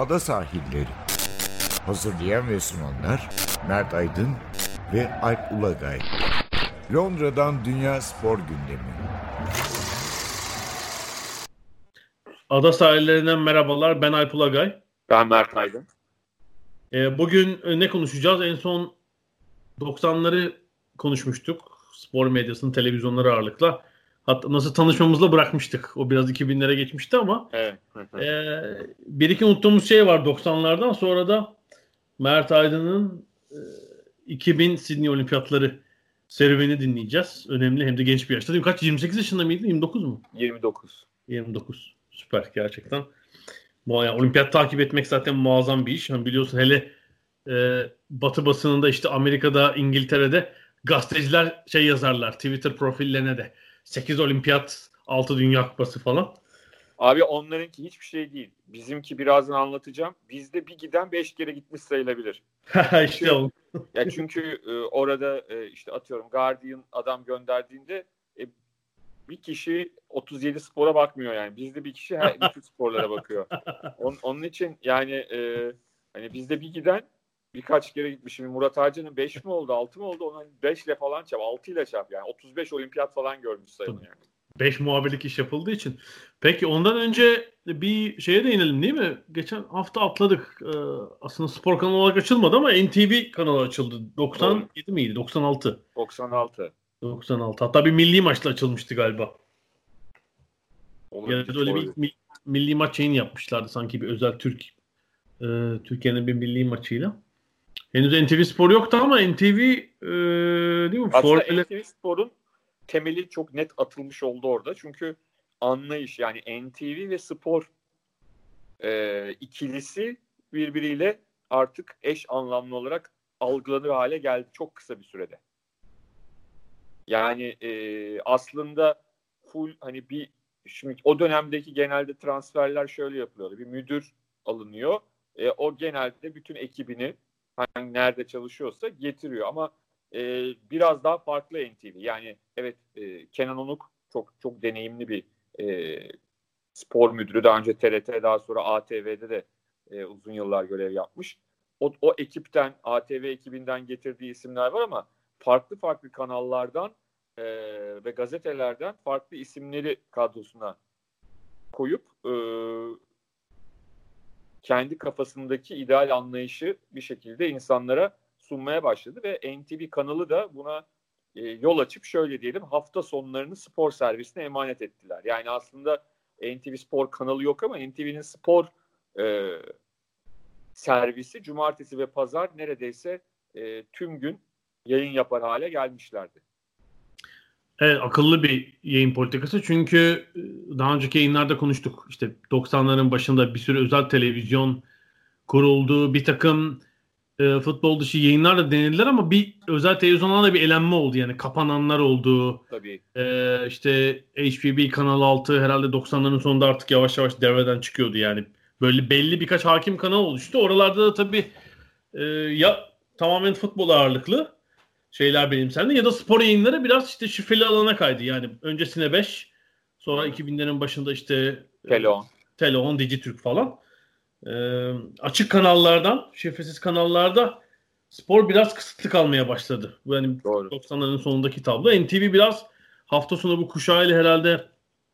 ada sahilleri. Hazırlayan ve sunanlar Mert Aydın ve Alp Ulagay. Londra'dan Dünya Spor Gündemi. Ada sahillerinden merhabalar. Ben Alp Ulagay. Ben Mert Aydın. Ee, bugün ne konuşacağız? En son 90'ları konuşmuştuk. Spor medyasının televizyonları ağırlıkla. Hatta nasıl tanışmamızla bırakmıştık. O biraz 2000'lere geçmişti ama evet. e, bir iki unuttuğumuz şey var 90'lardan. Sonra da Mert Aydın'ın e, 2000 Sydney Olimpiyatları serüveni dinleyeceğiz. Önemli hem de genç bir yaşta. Değil Kaç? 28 yaşında mıydı? 29 mu? 29. 29. Süper gerçekten. Yani olimpiyat takip etmek zaten muazzam bir iş. Yani biliyorsun hele e, Batı basınında işte Amerika'da, İngiltere'de gazeteciler şey yazarlar Twitter profillerine de 8 olimpiyat 6 dünya kupası falan. Abi onlarınki hiçbir şey değil. Bizimki birazdan anlatacağım. Bizde bir giden 5 kere gitmiş sayılabilir. işte o. ya çünkü e, orada e, işte atıyorum Guardian adam gönderdiğinde e, bir kişi 37 spora bakmıyor yani. Bizde bir kişi her bütün sporlara bakıyor. On, onun için yani e, hani bizde bir giden birkaç kere gitmiş. Şimdi Murat Ağacı'nın 5 mi oldu 6 mı oldu? Onun 5 ile falan çap 6 ile çap yani 35 olimpiyat falan görmüş sayın yani. 5 muhabirlik iş yapıldığı için. Peki ondan önce bir şeye değinelim değil mi? Geçen hafta atladık. Ee, aslında spor kanalı olarak açılmadı ama NTV kanalı açıldı. 97 Doğru. miydi? 96. 96. 96. Hatta bir milli maçla açılmıştı galiba. Yani öyle bir milli, milli maç yayın yapmışlardı sanki bir özel Türk e, Türkiye'nin bir milli maçıyla. Henüz NTV Spor yoktu ama NTV e, değil mi? Aslında Formula... NTV Spor'un temeli çok net atılmış oldu orada. Çünkü anlayış yani NTV ve spor e, ikilisi birbiriyle artık eş anlamlı olarak algılanır hale geldi çok kısa bir sürede. Yani e, aslında full hani bir şimdi o dönemdeki genelde transferler şöyle yapılıyordu. Bir müdür alınıyor. E, o genelde bütün ekibini hangi nerede çalışıyorsa getiriyor ama e, biraz daha farklı NTV. Yani evet e, Kenan Onuk çok çok deneyimli bir e, spor müdürü. Daha önce TRT daha sonra ATV'de de e, uzun yıllar görev yapmış. O, o ekipten ATV ekibinden getirdiği isimler var ama farklı farklı kanallardan e, ve gazetelerden farklı isimleri kadrosuna koyup e, kendi kafasındaki ideal anlayışı bir şekilde insanlara sunmaya başladı ve NTV kanalı da buna e, yol açıp şöyle diyelim hafta sonlarını spor servisine emanet ettiler. Yani aslında NTV Spor kanalı yok ama NTV'nin spor e, servisi cumartesi ve pazar neredeyse e, tüm gün yayın yapar hale gelmişlerdi. Evet akıllı bir yayın politikası çünkü e, daha önceki yayınlarda konuştuk. İşte 90'ların başında bir sürü özel televizyon kuruldu. Bir takım e, futbol dışı yayınlar da denediler ama bir özel televizyonlarda bir elenme oldu. Yani kapananlar oldu. Tabii. E, işte HPB Kanal 6 herhalde 90'ların sonunda artık yavaş yavaş devreden çıkıyordu yani. Böyle belli birkaç hakim kanal oluştu. Oralarda da tabii e, ya tamamen futbol ağırlıklı şeyler benimsendi ya da spor yayınları biraz işte şifreli alana kaydı. Yani öncesine 5 sonra 2000'lerin başında işte Telon, Telon, Dijitürk falan. E, açık kanallardan, şifresiz kanallarda spor biraz kısıtlı kalmaya başladı. Yani Doğru. 90'ların sonundaki tablo. NTV biraz hafta sonu bu kuşağıyla herhalde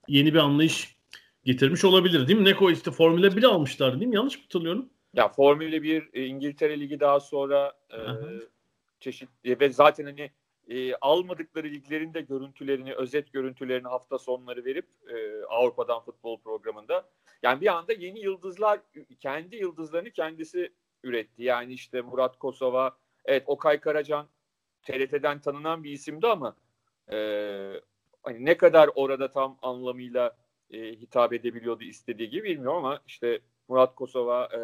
yeni bir anlayış getirmiş olabilir değil mi? Neko işte Formula 1 almışlardı değil mi? Yanlış mı hatırlıyorum? Ya Formula 1 e, İngiltere Ligi daha sonra e, çeşitli ve zaten hani e, almadıkları liglerin de görüntülerini, özet görüntülerini hafta sonları verip e, Avrupa'dan futbol programında yani bir anda yeni yıldızlar kendi yıldızlarını kendisi üretti. Yani işte Murat Kosova, evet Okay Karacan TRT'den tanınan bir isimdi ama e, hani ne kadar orada tam anlamıyla e, hitap edebiliyordu istediği gibi bilmiyorum ama işte Murat Kosova, e,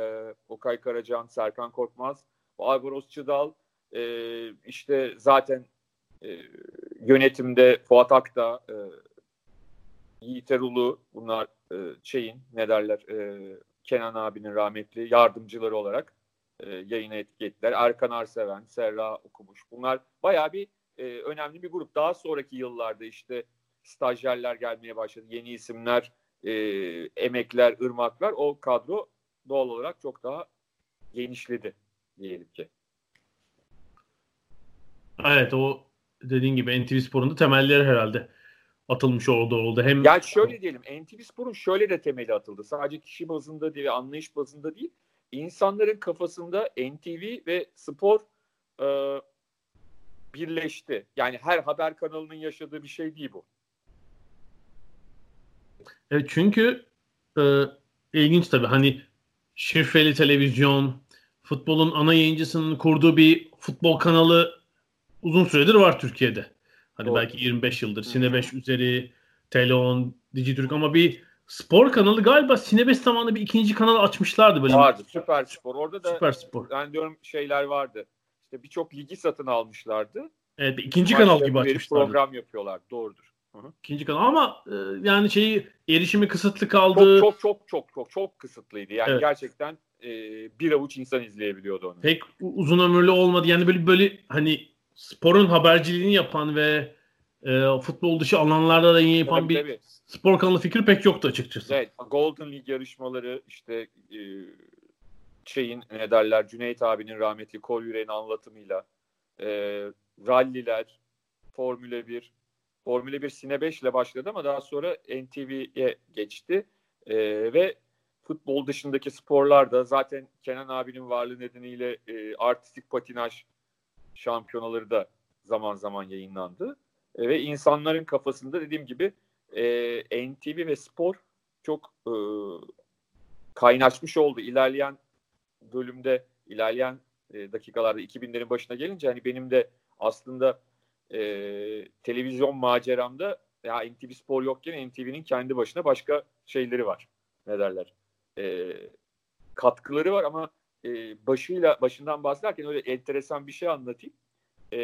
Okay Karacan, Serkan Korkmaz, Alvaros Çıdal, e, işte zaten e, yönetimde Fuat Akta, e, Yiğit Erulu bunlar e, şeyin ne derler e, Kenan abinin rahmetli yardımcıları olarak e, yayına etiketler. Erkan Arseven, Serra Okumuş. Bunlar bayağı bir e, önemli bir grup. Daha sonraki yıllarda işte stajyerler gelmeye başladı. Yeni isimler, e, emekler, ırmaklar o kadro doğal olarak çok daha genişledi diyelim ki. Evet o dediğin gibi NTV Spor'un da temelleri herhalde atılmış oldu oldu. Hem yani şöyle diyelim NTV Spor'un şöyle de temeli atıldı. Sadece kişi bazında değil, anlayış bazında değil. İnsanların kafasında NTV ve spor e, birleşti. Yani her haber kanalının yaşadığı bir şey değil bu. Evet çünkü e, ilginç tabii hani şifreli televizyon, futbolun ana yayıncısının kurduğu bir futbol kanalı uzun süredir var Türkiye'de. Hani Doğru. belki 25 yıldır. Sine 5 üzeri, Telon, Dijitürk ama bir spor kanalı galiba Sine 5 zamanında bir ikinci kanal açmışlardı böyle. Vardı. Süper Spor. Orada da Süper Spor. ben diyorum şeyler vardı. İşte birçok ligi satın almışlardı. Evet, ikinci kanal gibi açmışlardı. Program yapıyorlar. Doğrudur. Hı-hı. İkinci kanal ama e, yani şeyi erişimi kısıtlı kaldı. Çok çok çok çok çok çok kısıtlıydı. Yani evet. gerçekten e, bir avuç insan izleyebiliyordu onu. Pek uzun ömürlü olmadı. Yani böyle böyle hani sporun haberciliğini yapan ve e, futbol dışı alanlarda da yayın yapan tabii, bir tabii. spor kanalı fikri pek yoktu açıkçası. Evet. Golden League yarışmaları işte e, şeyin ne derler Cüneyt abinin rahmetli kol yüreğin anlatımıyla e, ralliler, Formüle 1 Formüle 1 Sine 5 ile başladı ama daha sonra NTV'ye geçti. E, ve futbol dışındaki sporlarda zaten Kenan abinin varlığı nedeniyle e, artistik patinaj şampiyonaları da zaman zaman yayınlandı. E, ve insanların kafasında dediğim gibi e, NTV ve spor çok e, kaynaşmış oldu. İlerleyen bölümde, ilerleyen e, dakikalarda 2000'lerin başına gelince hani benim de aslında e, televizyon maceramda ya NTV Spor yokken NTV'nin kendi başına başka şeyleri var. Ne derler? E, katkıları var ama e, başıyla başından bahsederken öyle enteresan bir şey anlatayım. E,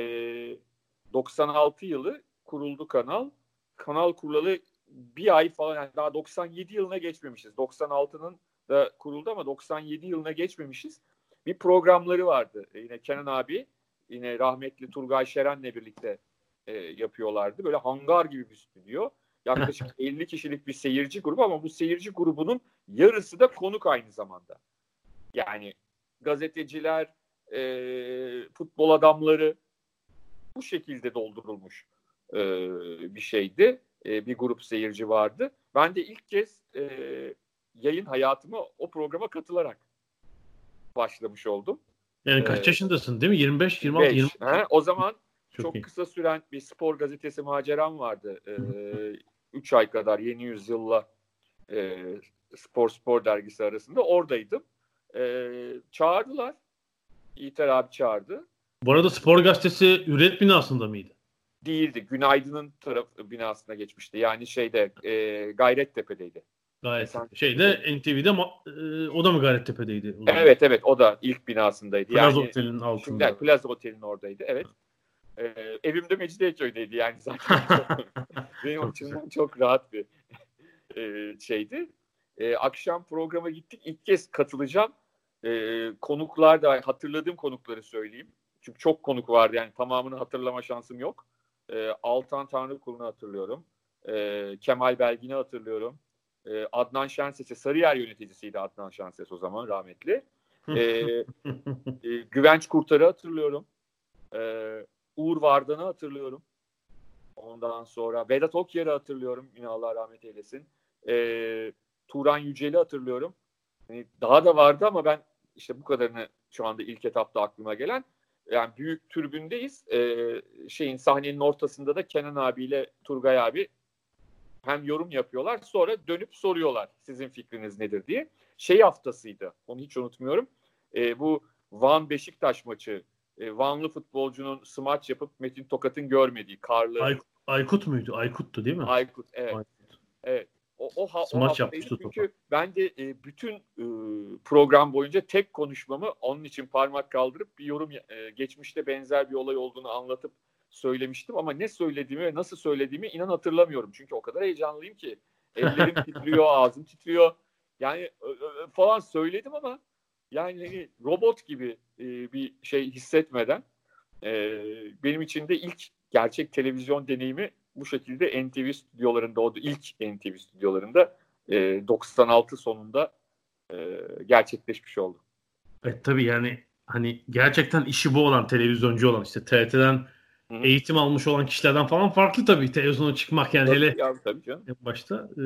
96 yılı kuruldu kanal. Kanal kurulalı bir ay falan yani daha 97 yılına geçmemişiz. 96'nın da kuruldu ama 97 yılına geçmemişiz. Bir programları vardı. E, yine Kenan abi yine rahmetli Turgay Şeren'le birlikte e, yapıyorlardı. Böyle hangar gibi bir stüdyo. Yaklaşık 50 kişilik bir seyirci grubu ama bu seyirci grubunun yarısı da konuk aynı zamanda. Yani gazeteciler, e, futbol adamları bu şekilde doldurulmuş e, bir şeydi. E, bir grup seyirci vardı. Ben de ilk kez e, yayın hayatıma o programa katılarak başlamış oldum. Yani kaç ee, yaşındasın değil mi? 25, 26, 20. He, o zaman çok, çok kısa süren bir spor gazetesi maceram vardı. Ee, ay kadar Yeni Yüzyıl'la e, Spor Spor dergisi arasında oradaydım. Ee, çağırdılar. İter abi çağırdı. Bu arada Spor Gazetesi üret binasında mıydı? Değildi. Günaydın'ın taraf binasına geçmişti. Yani şeyde e, Gayrettepe'deydi. Gayet. Şeyde NTV'de e, o da mı Gayrettepe'deydi? O evet evet o da ilk binasındaydı. Plaza yani, Otel'in altında. Şimdi, Plaza Otel'in oradaydı evet. Ee, evimde Mecidiyeköy'deydi yani zaten. benim açımdan çok rahat bir e, şeydi. E, akşam programa gittik. İlk kez katılacağım. E, konuklar da hatırladığım konukları söyleyeyim. Çünkü çok konuk vardı yani tamamını hatırlama şansım yok. E, Altan Tanrıkul'unu hatırlıyorum. E, Kemal Belgin'i hatırlıyorum. E, Adnan Şenses'i Sarıyer yöneticisiydi Adnan Şenses o zaman rahmetli. E, e, Güvenç Kurtar'ı hatırlıyorum. E, Uğur Vardan'ı hatırlıyorum. Ondan sonra Vedat Okyar'ı hatırlıyorum. Yine Allah rahmet eylesin. E, Turan Yücel'i hatırlıyorum. Yani daha da vardı ama ben işte bu kadarını şu anda ilk etapta aklıma gelen. Yani büyük türbündeyiz. E, şeyin sahnenin ortasında da Kenan abiyle Turgay abi hem yorum yapıyorlar sonra dönüp soruyorlar sizin fikriniz nedir diye. Şey haftasıydı onu hiç unutmuyorum. E, bu Van Beşiktaş maçı e, Vanlı futbolcunun smaç yapıp Metin Tokat'ın görmediği karlı. Ay, Aykut muydu? Aykut'tu değil mi? Aykut evet. Aykut. Evet. O, o, ha, o haftaydı çünkü topa. ben de e, bütün e, program boyunca tek konuşmamı onun için parmak kaldırıp bir yorum e, geçmişte benzer bir olay olduğunu anlatıp söylemiştim ama ne söylediğimi ve nasıl söylediğimi inan hatırlamıyorum. Çünkü o kadar heyecanlıyım ki. Ellerim titriyor, ağzım titriyor. Yani falan söyledim ama yani hani robot gibi e, bir şey hissetmeden e, benim için de ilk gerçek televizyon deneyimi bu şekilde NTV stüdyolarında oldu. İlk NTV stüdyolarında e, 96 sonunda e, gerçekleşmiş oldu. Evet tabii yani hani gerçekten işi bu olan televizyoncu olan işte TRT'den Hı. eğitim almış olan kişilerden falan farklı tabii televizyona çıkmak yani tabii, hele ya, tabii canım. başta e,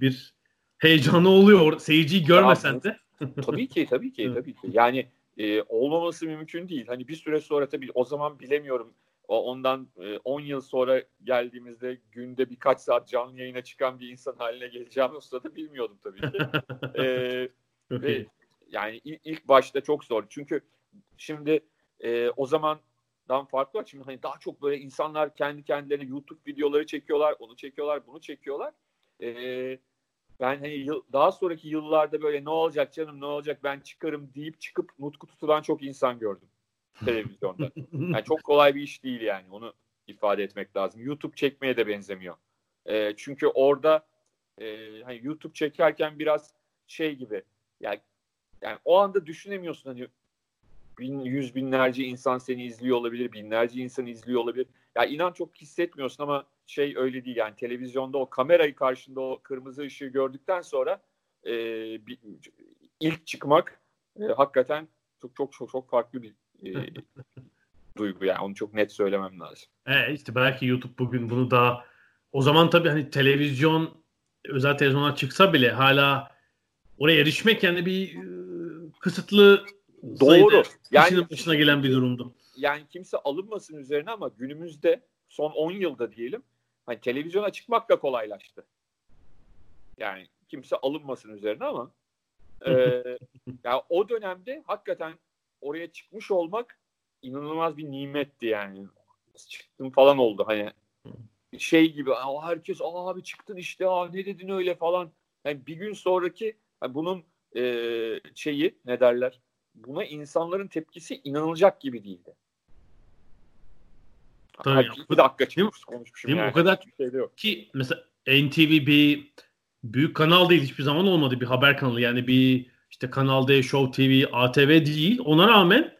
bir heyecanı oluyor seyirciyi görmesen de. tabii ki tabii ki tabii ki. Yani e, olmaması mümkün değil. Hani bir süre sonra tabii o zaman bilemiyorum. O ondan 10 e, yıl sonra geldiğimizde günde birkaç saat canlı yayına çıkan bir insan haline geleceğimi o sırada bilmiyordum tabii ki. e, ve yani ilk, başta çok zor. Çünkü şimdi e, o zamandan farklı. Şimdi hani daha çok böyle insanlar kendi kendilerine YouTube videoları çekiyorlar, onu çekiyorlar, bunu çekiyorlar. E, ben hani yıl, daha sonraki yıllarda böyle ne olacak canım ne olacak ben çıkarım deyip çıkıp nutku tutulan çok insan gördüm televizyonda. Yani çok kolay bir iş değil yani onu ifade etmek lazım. YouTube çekmeye de benzemiyor. E, çünkü orada e, hani YouTube çekerken biraz şey gibi yani yani o anda düşünemiyorsun hani bin, yüz binlerce insan seni izliyor olabilir, binlerce insan izliyor olabilir. Ya inan çok hissetmiyorsun ama şey öyle değil yani televizyonda o kamerayı karşında o kırmızı ışığı gördükten sonra e, bir, ilk çıkmak e, hakikaten çok çok çok çok farklı bir e, duygu yani onu çok net söylemem lazım. Evet işte belki YouTube bugün bunu daha o zaman tabii hani televizyon özel televizyonlar çıksa bile hala oraya erişmek yani bir e, kısıtlı Doğru. Yani başına gelen bir durumdu. Yani kimse alınmasın üzerine ama günümüzde son 10 yılda diyelim hani televizyona çıkmak da kolaylaştı. Yani kimse alınmasın üzerine ama e, ya o dönemde hakikaten oraya çıkmış olmak inanılmaz bir nimetti yani. Çıktım falan oldu hani şey gibi herkes abi çıktın işte aa ne dedin öyle falan. Yani bir gün sonraki yani bunun e, şeyi ne derler buna insanların tepkisi inanılacak gibi değildi. Tabii. bir dakika çıkmış konuşmuşum değil yani. O kadar şey yok. ki mesela NTV bir büyük kanal değil hiçbir zaman olmadı bir haber kanalı yani bir işte Kanal D, Show TV, ATV değil. Ona rağmen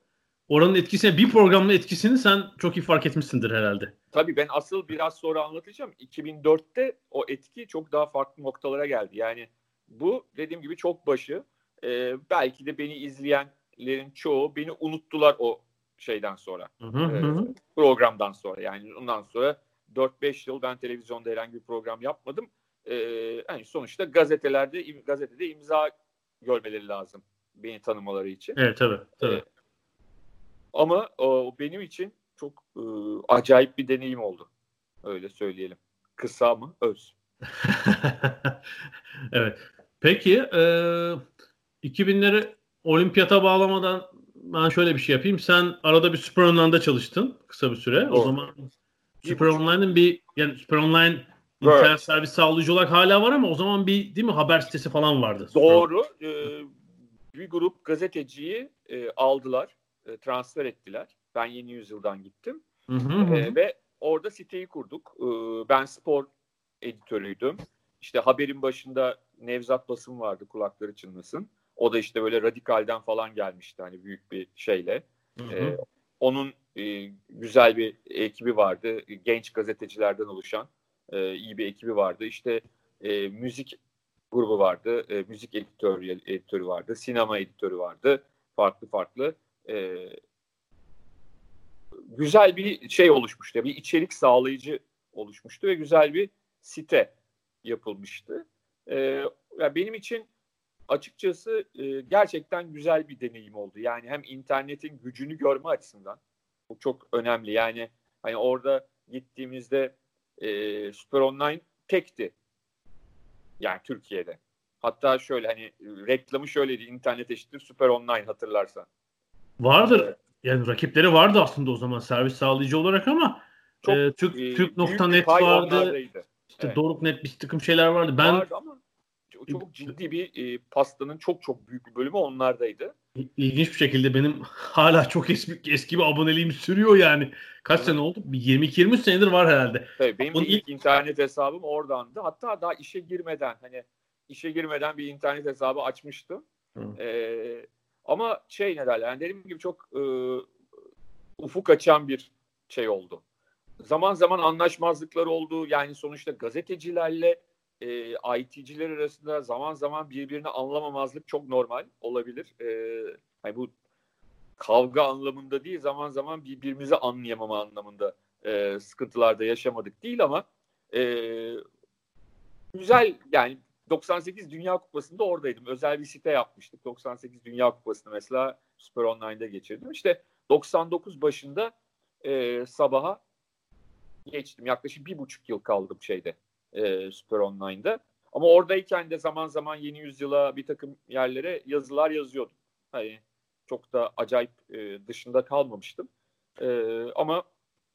oranın etkisini bir programın etkisini sen çok iyi fark etmişsindir herhalde. Tabii ben asıl biraz sonra anlatacağım. 2004'te o etki çok daha farklı noktalara geldi. Yani bu dediğim gibi çok başı. Ee, belki de beni izleyenlerin çoğu beni unuttular o şeyden sonra. Hı hı. E, programdan sonra. Yani ondan sonra 4-5 yıl ben televizyonda herhangi bir program yapmadım. E, yani sonuçta gazetelerde gazetede imza görmeleri lazım beni tanımaları için. Evet tabii. tabii. E, ama o benim için çok e, acayip bir deneyim oldu. Öyle söyleyelim. Kısa mı? Öz. evet. Peki e, 2000'leri olimpiyata bağlamadan ben şöyle bir şey yapayım. Sen arada bir Super Online'da çalıştın kısa bir süre. Doğru. O zaman Super Online'ın bir yani Super Online evet. internet servis sağlayıcı olarak hala var ama o zaman bir değil mi haber sitesi falan vardı. Doğru. Ee, bir grup gazeteciyi e, aldılar, e, transfer ettiler. Ben Yeni Yüzyıl'dan gittim. Hı hı e, ve orada siteyi kurduk. E, ben spor editörüydüm. İşte haberin başında Nevzat Basın vardı kulakları çınlasın. O da işte böyle radikalden falan gelmişti hani büyük bir şeyle. Hı hı. Ee, onun e, güzel bir ekibi vardı. Genç gazetecilerden oluşan e, iyi bir ekibi vardı. İşte e, müzik grubu vardı. E, müzik editörü, editörü vardı. Sinema editörü vardı. Farklı farklı. E, güzel bir şey oluşmuştu. Bir içerik sağlayıcı oluşmuştu ve güzel bir site yapılmıştı. E, yani benim için açıkçası e, gerçekten güzel bir deneyim oldu. Yani hem internetin gücünü görme açısından bu çok önemli. Yani hani orada gittiğimizde e, Super Online tekti. Yani Türkiye'de. Hatta şöyle hani reklamı şöyleydi. internet eşittir Super Online hatırlarsan. Vardır. Yani rakipleri vardı aslında o zaman servis sağlayıcı olarak ama çok, e, Türk, e, Türk.net vardı. İşte evet. Doruk.net bir takım şeyler vardı. Ben vardı ama çok ciddi bir e, pastanın çok çok büyük bir bölümü onlardaydı. İlginç bir şekilde benim hala çok eski, eski bir aboneliğim sürüyor yani. Kaç evet. sene oldu? 22-23 senedir var herhalde. Tabii benim Bunun ilk internet hesabım oradandı. Hatta daha işe girmeden hani işe girmeden bir internet hesabı açmıştım. Ee, ama şey ne derler yani dediğim gibi çok e, ufuk açan bir şey oldu. Zaman zaman anlaşmazlıklar oldu. Yani sonuçta gazetecilerle e, IT'ciler arasında zaman zaman birbirini anlamamazlık çok normal olabilir. E, hani bu kavga anlamında değil zaman zaman birbirimizi anlayamama anlamında e, sıkıntılarda yaşamadık değil ama e, güzel yani 98 Dünya Kupası'nda oradaydım. Özel bir site yapmıştık. 98 Dünya Kupası'nı mesela Super Online'da geçirdim. İşte 99 başında e, sabaha geçtim. Yaklaşık bir buçuk yıl kaldım şeyde e, Super Online'da. Ama oradayken de zaman zaman yeni yüzyıla bir takım yerlere yazılar yazıyordum. Hani çok da acayip e, dışında kalmamıştım. E, ama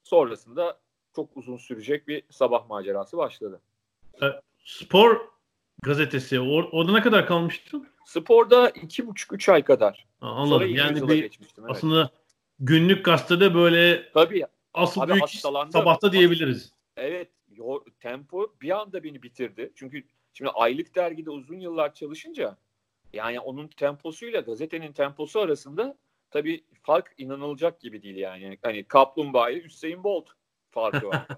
sonrasında çok uzun sürecek bir sabah macerası başladı. E, spor gazetesi or- orada ne kadar kalmıştın? Sporda iki buçuk üç ay kadar. Ha, anladım. Sonra yani bir geçmiştim. Evet. aslında günlük gazetede böyle Tabii. asıl Abi büyük sabahta diyebiliriz. Evet. Yo, tempo bir anda beni bitirdi. Çünkü şimdi aylık dergide uzun yıllar çalışınca yani onun temposuyla gazetenin temposu arasında tabii fark inanılacak gibi değil yani. Hani Kaplumbağa ile Hüseyin Bolt farkı var.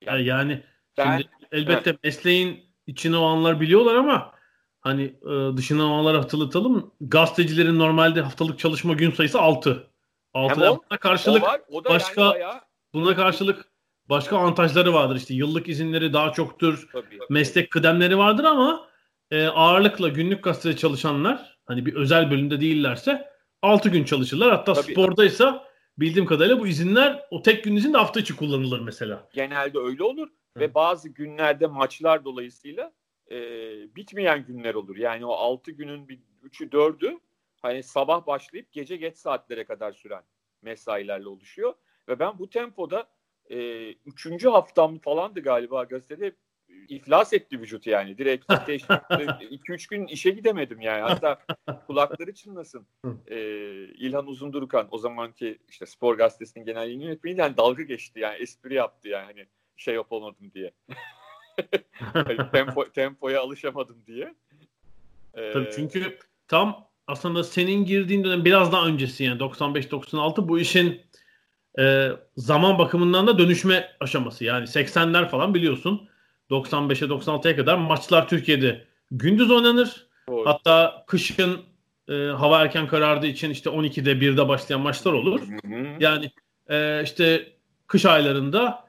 Yani, yani ben- şimdi elbette mesleğin içine olanlar biliyorlar ama hani e, dışına olanları hatırlatalım. Gazetecilerin normalde haftalık çalışma gün sayısı 6. 6 Hem o- buna karşılık o var. O da başka- yani bayağı buna karşılık başka avantajları vardır. İşte yıllık izinleri daha çoktur. tabii. meslek kıdemleri vardır ama e, ağırlıkla günlük gazetede çalışanlar hani bir özel bölümde değillerse 6 gün çalışırlar. Hatta Tabii. spordaysa bildiğim kadarıyla bu izinler o tek gün izin de hafta içi kullanılır mesela. genelde öyle olur Hı. ve bazı günlerde maçlar dolayısıyla e, bitmeyen günler olur. Yani o 6 günün bir 3'ü 4'ü hani sabah başlayıp gece geç saatlere kadar süren mesailerle oluşuyor. Ve ben bu tempoda e, üçüncü haftam falandı galiba gazetede iflas etti vücut yani. Direkt 2-3 gün işe gidemedim yani. Hatta kulakları çınlasın. Hı. E, İlhan Uzundurukan o zamanki işte spor gazetesinin genel yayın yönetmeniyle yani dalga geçti yani espri yaptı yani hani şey yapamadım diye. Hani tempo, tempoya alışamadım diye. Ee, Tabii çünkü tam aslında senin girdiğin dönem biraz daha öncesi yani 95-96 bu işin e, zaman bakımından da dönüşme aşaması. Yani 80'ler falan biliyorsun 95'e 96'ya kadar maçlar Türkiye'de gündüz oynanır. doğru. Hatta kışın e, hava erken karardığı için işte 12'de 1'de başlayan maçlar olur. Hı hı. Yani e, işte kış aylarında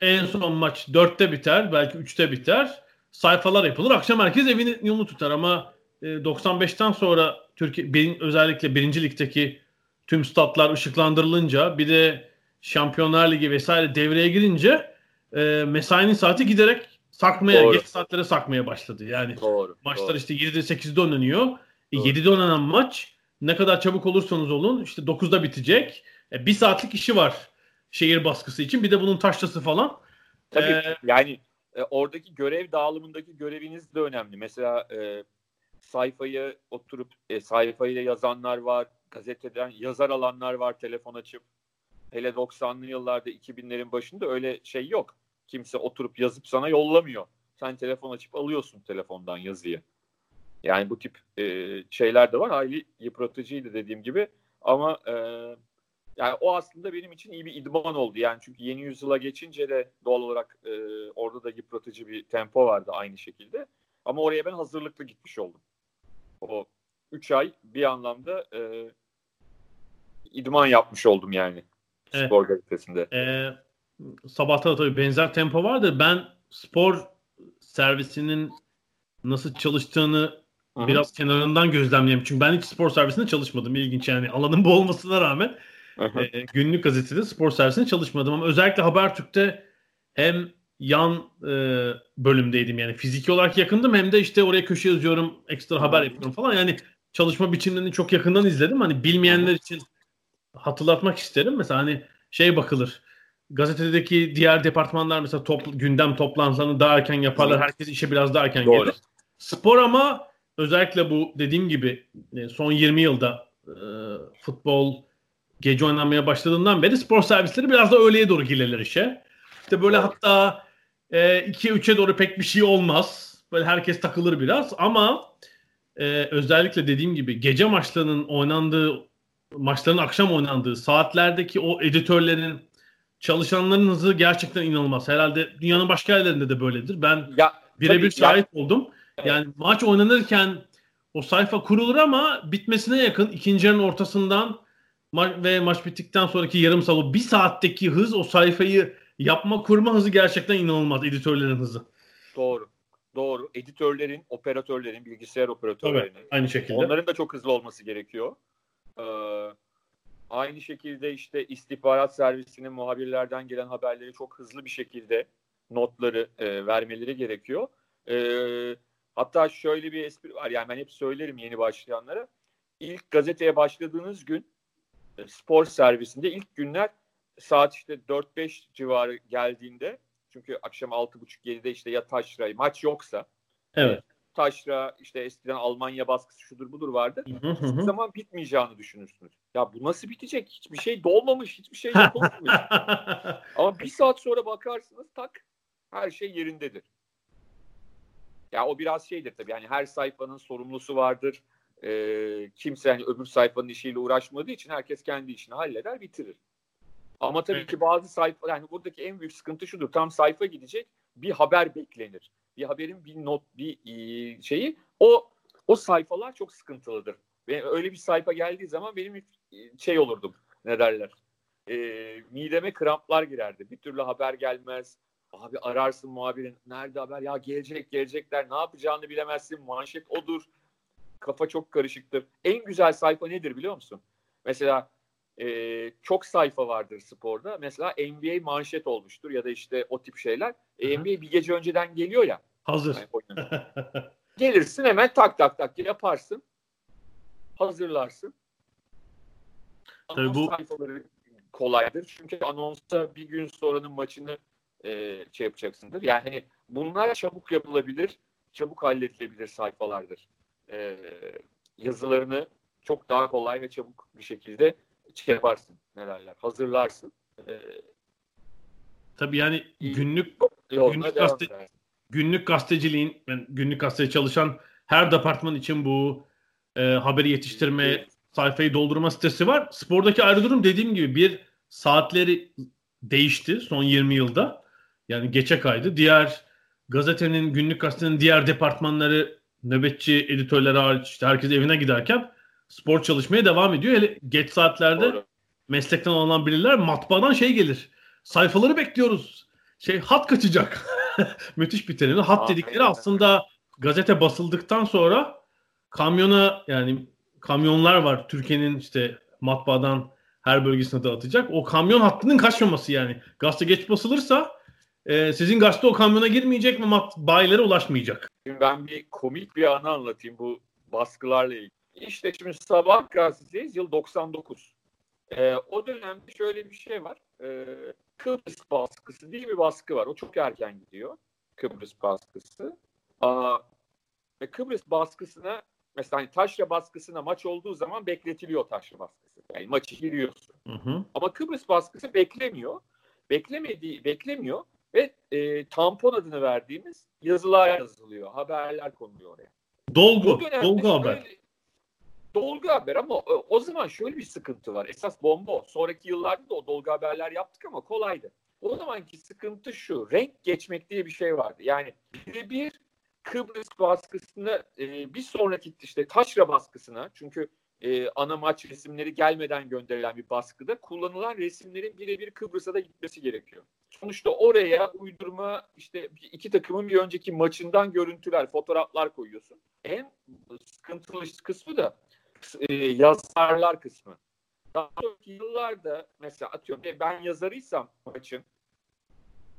en son maç 4'te biter, belki 3'te biter. Sayfalar yapılır. Akşam herkes evini yolunu tutar ama e, 95'ten sonra Türkiye özellikle 1. ligdeki tüm statlar ışıklandırılınca bir de Şampiyonlar Ligi vesaire devreye girince e, mesainin saati giderek sakmaya, Doğru. geç saatlere sakmaya başladı. Yani Doğru. Maçlar doğru. işte 7'de 8'de oynanıyor. E, Doğru. 7'de oynanan maç ne kadar çabuk olursanız olun işte 9'da bitecek. E, bir saatlik işi var şehir baskısı için. Bir de bunun taşlası falan. Tabii Ee, yani e, oradaki görev dağılımındaki göreviniz de önemli. Mesela e, sayfayı oturup e, sayfayla yazanlar var, gazeteden yazar alanlar var telefon açıp. Hele 90'lı yıllarda 2000'lerin başında öyle şey yok. Kimse oturup yazıp sana yollamıyor. Sen telefon açıp alıyorsun telefondan yazıyı. Yani bu tip e, şeyler de var. Hayli yıpratıcıydı dediğim gibi. Ama e, yani o aslında benim için iyi bir idman oldu. Yani çünkü yeni yüzyıla geçince de doğal olarak e, orada da yıpratıcı bir tempo vardı aynı şekilde. Ama oraya ben hazırlıklı gitmiş oldum. O 3 ay bir anlamda e, idman yapmış oldum yani. Evet. Spor gazetesinde. E, sabahta da tabii benzer tempo vardır. Ben spor servisinin nasıl çalıştığını Hı hı. biraz kenarından gözlemleyeyim. Çünkü ben hiç spor servisinde çalışmadım. İlginç yani. Alanım bu olmasına rağmen e, günlük gazetede spor servisinde çalışmadım ama özellikle Habertürk'te hem yan e, bölümdeydim yani fiziki olarak yakındım hem de işte oraya köşe yazıyorum ekstra haber yapıyorum falan yani çalışma biçimlerini çok yakından izledim hani bilmeyenler için hatırlatmak isterim mesela hani şey bakılır gazetedeki diğer departmanlar mesela top, gündem toplantılarını daha erken yaparlar herkes işe biraz daha erken Doğru. gelir spor ama özellikle bu dediğim gibi e, son 20 yılda e, futbol gece oynanmaya başladığından beri spor servisleri biraz da öğleye doğru gelirler işe. İşte böyle hatta e, 2'ye 3'e doğru pek bir şey olmaz. Böyle herkes takılır biraz ama e, özellikle dediğim gibi gece maçlarının oynandığı maçların akşam oynandığı saatlerdeki o editörlerin çalışanların hızı gerçekten inanılmaz. Herhalde dünyanın başka yerlerinde de böyledir. Ben Ya birebir şahit yani, oldum. Evet. Yani maç oynanırken o sayfa kurulur ama bitmesine yakın ikinci yarının ortasından ma- ve maç bittikten sonraki yarım saat bir saatteki hız o sayfayı yapma kurma hızı gerçekten inanılmaz editörlerin hızı. Doğru. Doğru. Editörlerin, operatörlerin, bilgisayar operatörlerinin. Evet, aynı şekilde. Onların da çok hızlı olması gerekiyor. Ee, aynı şekilde işte istihbarat servisinin muhabirlerden gelen haberleri çok hızlı bir şekilde notları e, vermeleri gerekiyor. E, hatta şöyle bir espri var yani ben hep söylerim yeni başlayanlara. İlk gazeteye başladığınız gün e, spor servisinde ilk günler saat işte 4-5 civarı geldiğinde çünkü akşam 6.30-7'de işte ya taşra maç yoksa evet. Taşra işte eskiden Almanya baskısı şudur budur vardı. Hiçbir zaman bitmeyeceğini düşünürsünüz. Ya bu nasıl bitecek? Hiçbir şey dolmamış, hiçbir şey yapılmamış. Ama bir saat sonra bakarsınız tak her şey yerindedir. Ya o biraz şeydir tabii. Yani her sayfanın sorumlusu vardır. Ee, kimse hani öbür sayfanın işiyle uğraşmadığı için herkes kendi işini halleder, bitirir. Ama tabii ki bazı sayfa yani buradaki en büyük sıkıntı şudur. Tam sayfa gidecek bir haber beklenir. Bir haberin bir not bir şeyi o o sayfalar çok sıkıntılıdır. Ve öyle bir sayfa geldiği zaman benim şey olurdum. Ne derler? E, mideme kramplar girerdi. Bir türlü haber gelmez. Abi ararsın muhabirin. Nerede haber? Ya gelecek gelecekler. Ne yapacağını bilemezsin. Manşet odur. Kafa çok karışıktır. En güzel sayfa nedir biliyor musun? Mesela e, çok sayfa vardır sporda. Mesela NBA manşet olmuştur ya da işte o tip şeyler. E, NBA bir gece önceden geliyor ya. Hazır. Yani Gelirsin hemen tak tak tak yaparsın. Hazırlarsın. Tabii bu sayfaları kolaydır. Çünkü anonsta bir gün sonranın maçını e, şey yapacaksındır. Yani hani bunlar çabuk yapılabilir, çabuk halledilebilir sayfalardır. E, yazılarını çok daha kolay ve çabuk bir şekilde şey yaparsın ne derler hazırlarsın. Ee, Tabii yani günlük günlük, gazete, günlük gazeteciliğin ben günlük gazete çalışan her departman için bu e, haberi yetiştirme evet. sayfayı doldurma sitesi var. Spordaki ayrı durum dediğim gibi bir saatleri değişti son 20 yılda. Yani geçe kaydı. Diğer gazetenin, günlük gazetenin diğer departmanları nöbetçi editörler hariç işte herkes evine giderken spor çalışmaya devam ediyor. Hele geç saatlerde Doğru. meslekten alınan biriler matbaadan şey gelir. Sayfaları bekliyoruz. Şey hat kaçacak. Müthiş bir terim. Hat dedikleri aslında gazete basıldıktan sonra kamyona yani kamyonlar var. Türkiye'nin işte matbaadan her bölgesine dağıtacak. O kamyon hattının kaçmaması yani. Gazete geç basılırsa e, sizin gazete o kamyona girmeyecek ve bayilere ulaşmayacak. Şimdi ben bir komik bir anı anlatayım bu baskılarla ilgili. İşte şimdi Sabah gazeteyiz yıl 99. Ee, o dönemde şöyle bir şey var. Ee, Kıbrıs baskısı diye bir baskı var. O çok erken gidiyor. Kıbrıs baskısı. Aa, ve Kıbrıs baskısına mesela hani taşra baskısına maç olduğu zaman bekletiliyor taşra baskısı. Yani maçı giriyorsun. Hı hı. Ama Kıbrıs baskısı beklemiyor. Beklemediği beklemiyor ve e, tampon adını verdiğimiz yazılar yazılıyor. Haberler konuluyor oraya. Dolgu. Dolgu haber. Böyle, dolgu haber ama o zaman şöyle bir sıkıntı var. Esas bomba o. Sonraki yıllarda da o dolgu haberler yaptık ama kolaydı. O zamanki sıkıntı şu. Renk geçmek diye bir şey vardı. Yani birebir Kıbrıs baskısını e, bir sonraki işte taşra baskısına çünkü e, ana maç resimleri gelmeden gönderilen bir baskıda kullanılan resimlerin birebir Kıbrıs'a da gitmesi gerekiyor. Sonuçta oraya uydurma işte iki takımın bir önceki maçından görüntüler, fotoğraflar koyuyorsun. En sıkıntılı kısmı da e, yazarlar kısmı. Daha sonraki yıllarda mesela atıyorum ben yazarıysam maçın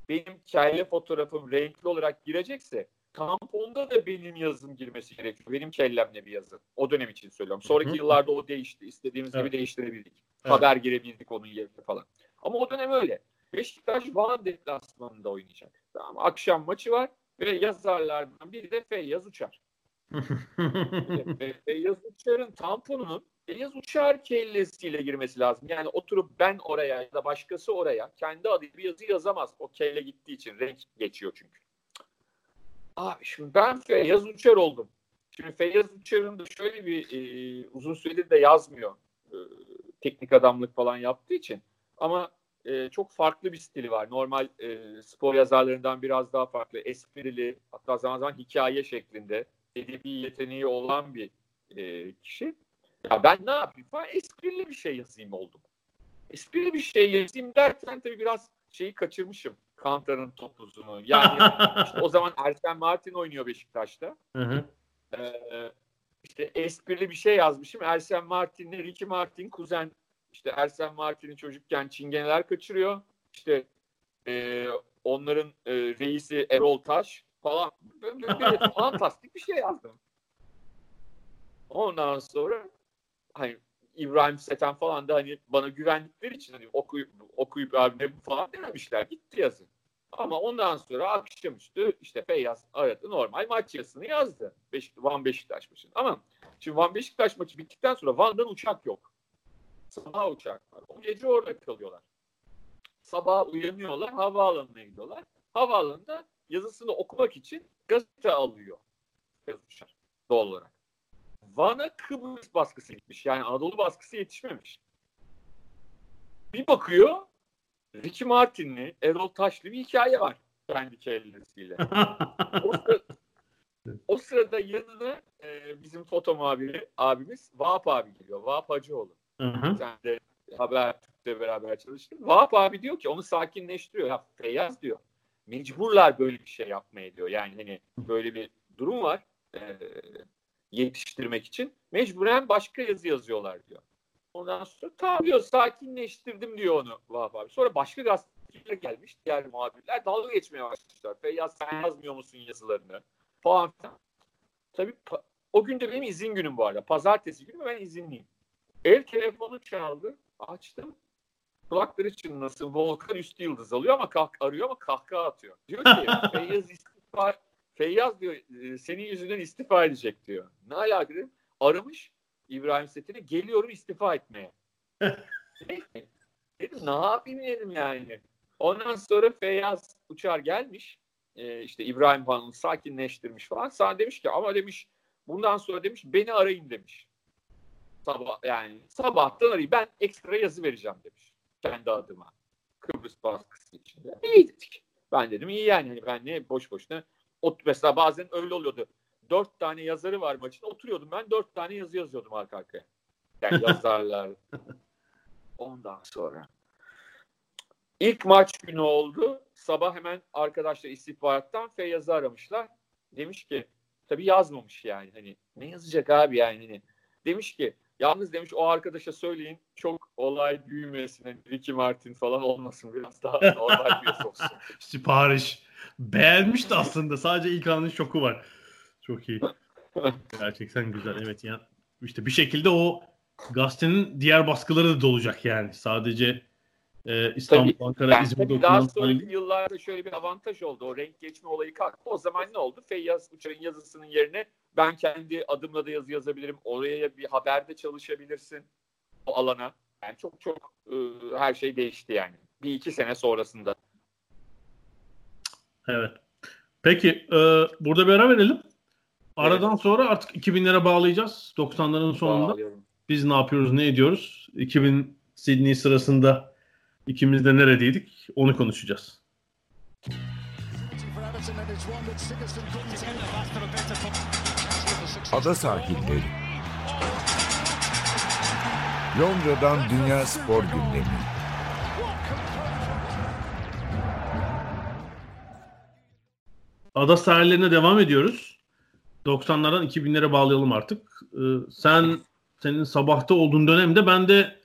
benim kelle fotoğrafım renkli olarak girecekse tamponda da benim yazım girmesi gerekiyor. Benim kellemle bir yazı. O dönem için söylüyorum. Sonraki Hı-hı. yıllarda o değişti. İstediğimiz evet. gibi değiştirebildik. Evet. Haber girebildik onun yerine falan. Ama o dönem öyle. Beşiktaş Van deplasmanında oynayacak. Tamam, akşam maçı var ve yazarlardan biri de Feyyaz Uçar. Feyyaz Uçar'ın tamponunun Feyyaz Uçar kellesiyle girmesi lazım. Yani oturup ben oraya ya da başkası oraya kendi adıyla bir yazı yazamaz. O kelle gittiği için renk geçiyor çünkü. Abi şimdi ben Feyyaz Uçar oldum. Şimdi Feyyaz Uçar'ın da şöyle bir e, uzun süredir de yazmıyor. E, teknik adamlık falan yaptığı için. Ama e, çok farklı bir stili var. Normal e, spor yazarlarından biraz daha farklı. Esprili, hatta zaman zaman hikaye şeklinde edebi yeteneği olan bir e, kişi. Ya ben ne yapayım falan esprili bir şey yazayım oldum. Esprili bir şey yazayım derken tabii biraz şeyi kaçırmışım. Kantar'ın topuzunu. Yani işte o zaman Ersen Martin oynuyor Beşiktaş'ta. Hı hı. Ee, işte esprili bir şey yazmışım. Ersen Martin'le Ricky Martin kuzen. İşte Ersen Martin'in çocukken çingeneler kaçırıyor. İşte e, onların e, reisi Erol Taş falan. Böyle, fantastik bir şey yazdım. Ondan sonra hani İbrahim Seten falan da hani bana güvendikleri için hani okuyup okuyup abi ne bu falan dememişler. Gitti yazın. Ama ondan sonra akşamüstü işte Feyyaz aradı normal maç yazısını yazdı. Beşik, Van Beşiktaş maçı. Ama şimdi Van Beşiktaş maçı bittikten sonra Van'dan uçak yok. Sabah uçak var. O gece orada kalıyorlar. Sabah uyanıyorlar, havaalanına gidiyorlar. Havaalanında yazısını okumak için gazete alıyor. Yazmışlar doğal olarak. Van'a Kıbrıs baskısı gitmiş. Yani Anadolu baskısı yetişmemiş. Bir bakıyor Ricky Martin'li, Erol Taşlı bir hikaye var kendi kellesiyle. o, sırada, o sırada yanına e, bizim foto muhabiri abimiz Vahap abi geliyor. Vahap Hacıoğlu. Hı hı. Sen de Habertürk'te beraber çalıştın. Vahap abi diyor ki onu sakinleştiriyor. Ya Feyyaz diyor. Mecburlar böyle bir şey yapmaya diyor. Yani hani böyle bir durum var. E, yetiştirmek için. Mecburen başka yazı yazıyorlar diyor. Ondan sonra tamam diyor sakinleştirdim diyor onu Vahap abi. Sonra başka gazeteler gelmiş diğer muhabirler dalga geçmeye başlamışlar. Feyyaz sen yazmıyor musun yazılarını falan filan. Tabii o gün de benim izin günüm bu arada. Pazartesi günü ben izinliyim. Ev telefonu çaldı. Açtım. Kulakları çınlasın. Volkan üstü yıldız alıyor ama kalk arıyor ama kahkaha atıyor. Diyor ki Feyyaz istifa Feyyaz diyor e, senin yüzünden istifa edecek diyor. Ne alaka dedim. Aramış İbrahim Setin'e geliyorum istifa etmeye. dedim ne yapayım dedim yani. Ondan sonra Feyyaz Uçar gelmiş. E, işte İbrahim Hanım'ı sakinleştirmiş falan. Sana demiş ki ama demiş bundan sonra demiş beni arayın demiş. Sabah yani sabahtan arayın. Ben ekstra yazı vereceğim demiş. Kendi adıma. Kıbrıs baskısı içinde. İyi dedik. Ben dedim iyi yani. Hani ben ne boş boşuna ot mesela bazen öyle oluyordu. Dört tane yazarı var maçın. Oturuyordum ben dört tane yazı yazıyordum arka arkaya. Yani yazarlar. Ondan sonra. İlk maç günü oldu. Sabah hemen arkadaşlar istihbarattan Feyyaz'ı aramışlar. Demiş ki tabii yazmamış yani. Hani ne yazacak abi yani hani. Demiş ki yalnız demiş o arkadaşa söyleyin çok olay büyümesin. Hani Ricky Martin falan olmasın biraz daha normal bir olsun. Sipariş. Beğenmişti aslında. Sadece ilk anın şoku var. Çok iyi. Gerçekten güzel. Evet ya. İşte bir şekilde o gazetenin diğer baskıları da dolacak yani. Sadece e, İstanbul, Tabii. Ankara, Yani İzmir'de tabii daha sonraki yıllarda şöyle bir avantaj oldu. O renk geçme olayı kalktı. O zaman ne oldu? Feyyaz Uçar'ın yazısının yerine ben kendi adımla da yazı yazabilirim. Oraya bir haberde çalışabilirsin o alana. Yani çok çok e, her şey değişti yani. Bir iki sene sonrasında. Evet. Peki e, burada bir ara verelim. Aradan sonra artık 2000'lere bağlayacağız. 90'ların sonunda. Bağlıyorum. Biz ne yapıyoruz, ne ediyoruz? 2000 Sydney sırasında ikimiz de neredeydik? Onu konuşacağız. Ada sahilleri. Londra'dan Dünya Spor Gündemi. Ada sahillerine devam ediyoruz. 90'lardan 2000'lere bağlayalım artık. Ee, sen senin sabahta olduğun dönemde ben de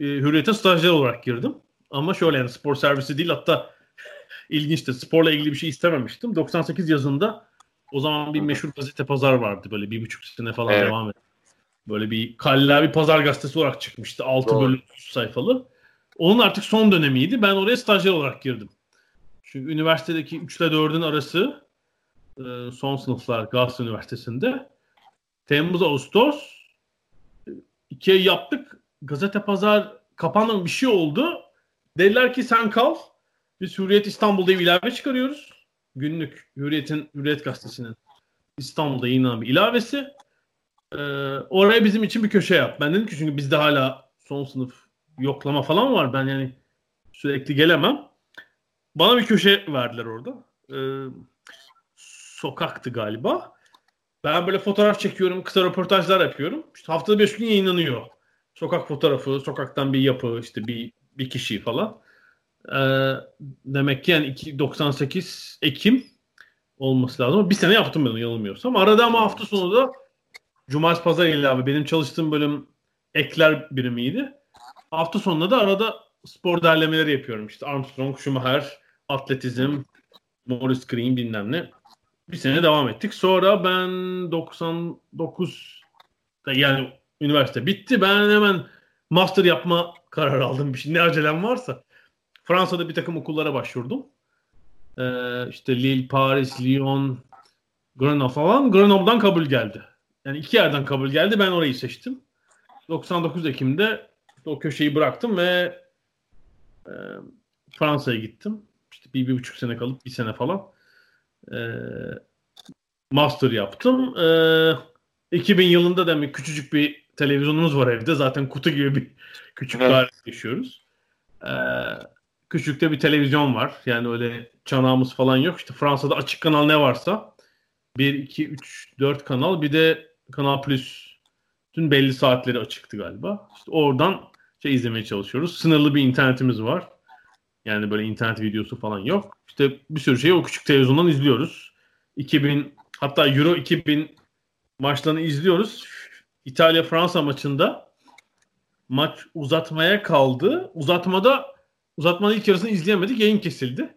e, Hürriyet'e stajyer olarak girdim. Ama şöyle yani spor servisi değil hatta ilginçti. Sporla ilgili bir şey istememiştim. 98 yazında o zaman bir meşhur gazete pazar vardı. Böyle bir buçuk sene falan Evet. devam etti. Böyle bir Kalla bir pazar gazetesi olarak çıkmıştı. 6 Doğru. bölüm 100 sayfalı. Onun artık son dönemiydi. Ben oraya stajyer olarak girdim. Çünkü üniversitedeki 3 ile 4'ün arası e, son sınıflar Galatasaray Üniversitesi'nde. Temmuz Ağustos e, iki ay yaptık. Gazete pazar kapandı bir şey oldu. Dediler ki sen kal. Biz Hürriyet İstanbul'da bir ilave çıkarıyoruz. Günlük Hürriyet'in Hürriyet Gazetesi'nin İstanbul'da yayınlanan bir ilavesi. Ee, oraya bizim için bir köşe yap. Ben dedim ki çünkü bizde hala son sınıf yoklama falan var. Ben yani Sürekli gelemem. Bana bir köşe verdiler orada. Ee, sokaktı galiba. Ben böyle fotoğraf çekiyorum, kısa röportajlar yapıyorum. İşte haftada beş gün yayınlanıyor. Sokak fotoğrafı, sokaktan bir yapı, işte bir bir kişi falan. Ee, demek ki yani 98 Ekim olması lazım. Bir sene yaptım ben yanılmıyorsam. Arada ama hafta sonu da Cumartesi Pazar ile abi benim çalıştığım bölüm ekler birimiydi. Hafta sonunda da arada spor derlemeleri yapıyorum. İşte Armstrong, Schumacher, atletizm, Morris Green bilmem ne. Bir sene devam ettik. Sonra ben 99 yani üniversite bitti. Ben hemen master yapma kararı aldım. Bir şey. Ne acelem varsa. Fransa'da bir takım okullara başvurdum. Ee, işte Lille, Paris, Lyon, Grenoble falan. Grenoble'dan kabul geldi. Yani iki yerden kabul geldi. Ben orayı seçtim. 99 Ekim'de o köşeyi bıraktım ve e, Fransa'ya gittim. İşte bir, bir buçuk sene kalıp bir sene falan e, master yaptım. E, 2000 yılında da bir küçücük bir televizyonumuz var evde. Zaten kutu gibi bir küçük evet. yaşıyoruz. E, küçükte bir televizyon var. Yani öyle çanağımız falan yok. İşte Fransa'da açık kanal ne varsa 1, 2, 3, 4 kanal bir de Kanal Plus tüm belli saatleri açıktı galiba. İşte oradan şey izlemeye çalışıyoruz. Sınırlı bir internetimiz var. Yani böyle internet videosu falan yok. İşte bir sürü şeyi o küçük televizyondan izliyoruz. 2000 hatta Euro 2000 maçlarını izliyoruz. İtalya Fransa maçında maç uzatmaya kaldı. Uzatmada uzatmanın ilk yarısını izleyemedik. Yayın kesildi.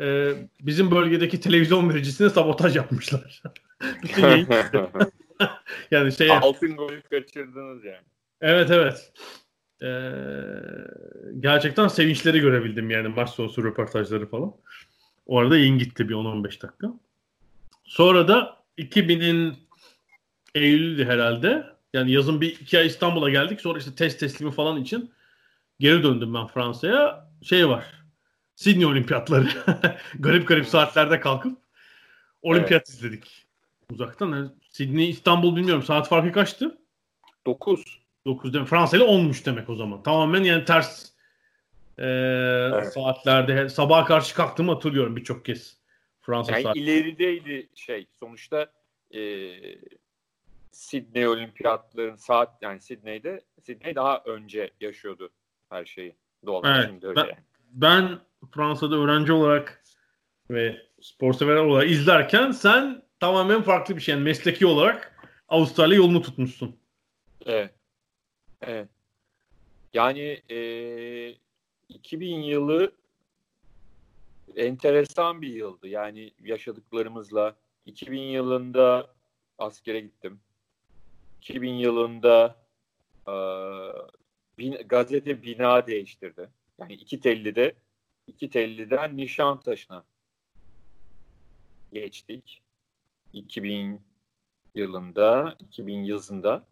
Ee, bizim bölgedeki televizyon vericisine sabotaj yapmışlar. yani şey altın golü kaçırdınız yani. Evet evet. Ee, gerçekten sevinçleri görebildim yani maç sonrası röportajları falan. O arada yayın gitti bir 10-15 dakika. Sonra da 2000'in Eylül'dü herhalde. Yani yazın bir iki ay İstanbul'a geldik. Sonra işte test teslimi falan için geri döndüm ben Fransa'ya. Şey var. Sydney olimpiyatları. garip garip saatlerde kalkıp olimpiyat evet. izledik. Uzaktan. Sydney İstanbul bilmiyorum. Saat farkı kaçtı? 9. 9 demek. Fransa ile 10'muş demek o zaman. Tamamen yani ters e, evet. saatlerde sabaha karşı kalktığımı hatırlıyorum birçok kez. Fransa yani saat. ilerideydi şey. Sonuçta e, Sydney olimpiyatların saat yani Sydney'de Sydney daha önce yaşıyordu her şeyi. Doğal evet. Şimdi öyle ben, ben Fransa'da öğrenci olarak ve spor sever olarak izlerken sen tamamen farklı bir şey. Yani mesleki olarak Avustralya yolunu tutmuşsun. Evet. Evet. Yani e, 2000 yılı enteresan bir yıldı. Yani yaşadıklarımızla 2000 yılında askere gittim. 2000 yılında e, bin, gazete bina değiştirdi. Yani iki tellide iki telliden Nişantaşı'na geçtik. 2000 yılında, 2000 yazında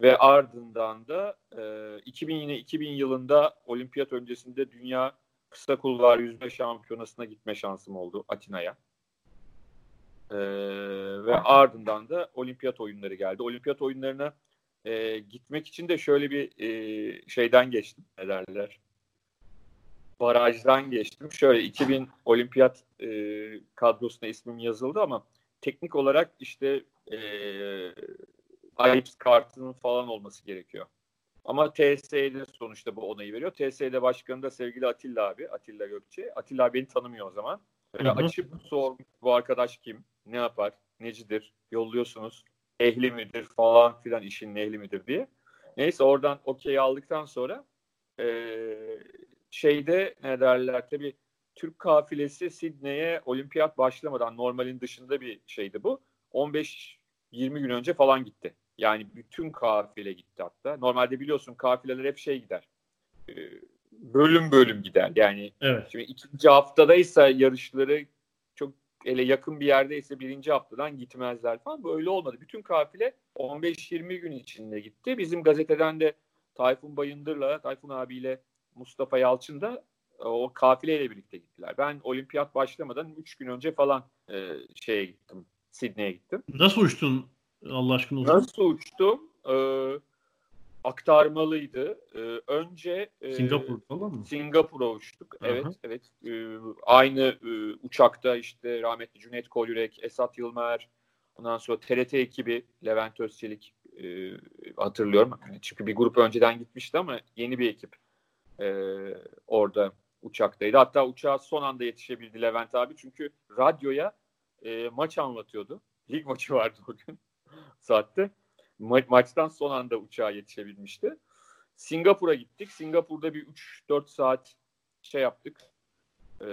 ve ardından da e, 2000 yine 2000 yılında olimpiyat öncesinde dünya kısa kulvar yüzme şampiyonasına gitme şansım oldu Atina'ya. E, ve ardından da olimpiyat oyunları geldi. Olimpiyat oyunlarına e, gitmek için de şöyle bir e, şeyden geçtim. Ne derler? Barajdan geçtim. Şöyle 2000 olimpiyat e, kadrosuna ismim yazıldı ama teknik olarak işte e, IELTS kartının falan olması gerekiyor. Ama TSE'de sonuçta bu onayı veriyor. TSE'de başkanı da sevgili Atilla abi, Atilla Gökçe. Atilla beni tanımıyor o zaman. Böyle hı hı. açıp sor bu arkadaş kim, ne yapar, necidir, yolluyorsunuz, ehli midir falan filan işin ehli midir diye. Neyse oradan okey aldıktan sonra e, şeyde ne derler tabii Türk kafilesi Sidney'e olimpiyat başlamadan normalin dışında bir şeydi bu. 15-20 gün önce falan gitti. Yani bütün kafile gitti hatta. Normalde biliyorsun kafileler hep şey gider. E, bölüm bölüm gider. Yani evet. şimdi ikinci haftadaysa yarışları ele yakın bir yerdeyse birinci haftadan gitmezler falan. Böyle olmadı. Bütün kafile 15-20 gün içinde gitti. Bizim gazeteden de Tayfun Bayındır'la, Tayfun abiyle Mustafa Yalçın da e, o kafileyle birlikte gittiler. Ben olimpiyat başlamadan 3 gün önce falan e, şeye gittim. Sidney'e gittim. Nasıl uçtun Allah aşkına? Nasıl uçtum? Ee, aktarmalıydı. E, önce e, Singapur falan mı? Singapur'a uçtuk. Aha. Evet, evet. E, aynı e, uçakta işte rahmetli Cüneyt Kolyürek, Esat Yılmer, ondan sonra TRT ekibi Levent Özçelik e, hatırlıyorum. Çünkü bir grup önceden gitmişti ama yeni bir ekip e, orada uçaktaydı. Hatta uçağa son anda yetişebildi Levent abi. Çünkü radyoya e, maç anlatıyordu. Lig maçı vardı o gün saatte. Ma- maçtan son anda uçağa yetişebilmişti. Singapur'a gittik. Singapur'da bir 3-4 saat şey yaptık. E,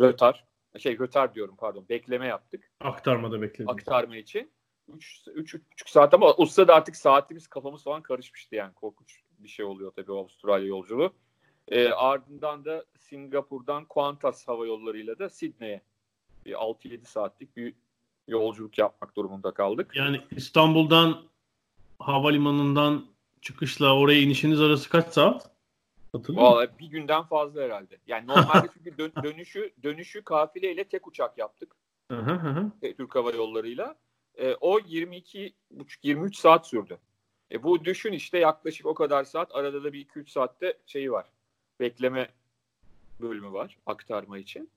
rötar. Şey rötar diyorum pardon. Bekleme yaptık. Aktarmada bekledik. Aktarma için. 3-3,5 saat ama o sırada artık saatimiz kafamız falan karışmıştı yani. Korkunç bir şey oluyor tabii Avustralya yolculuğu. E, ardından da Singapur'dan Qantas hava yollarıyla da Sydney'e 6-7 saatlik bir yolculuk yapmak durumunda kaldık. Yani İstanbul'dan havalimanından çıkışla oraya inişiniz arası kaç saat? Hatırlıyor Vallahi bir günden fazla herhalde. Yani normalde çünkü dön, dönüşü dönüşü kafileyle tek uçak yaptık. Türk Hava Yolları'yla. E, o 22 23 saat sürdü. E, bu düşün işte yaklaşık o kadar saat. Arada da bir 2-3 saatte şeyi var. Bekleme bölümü var aktarma için.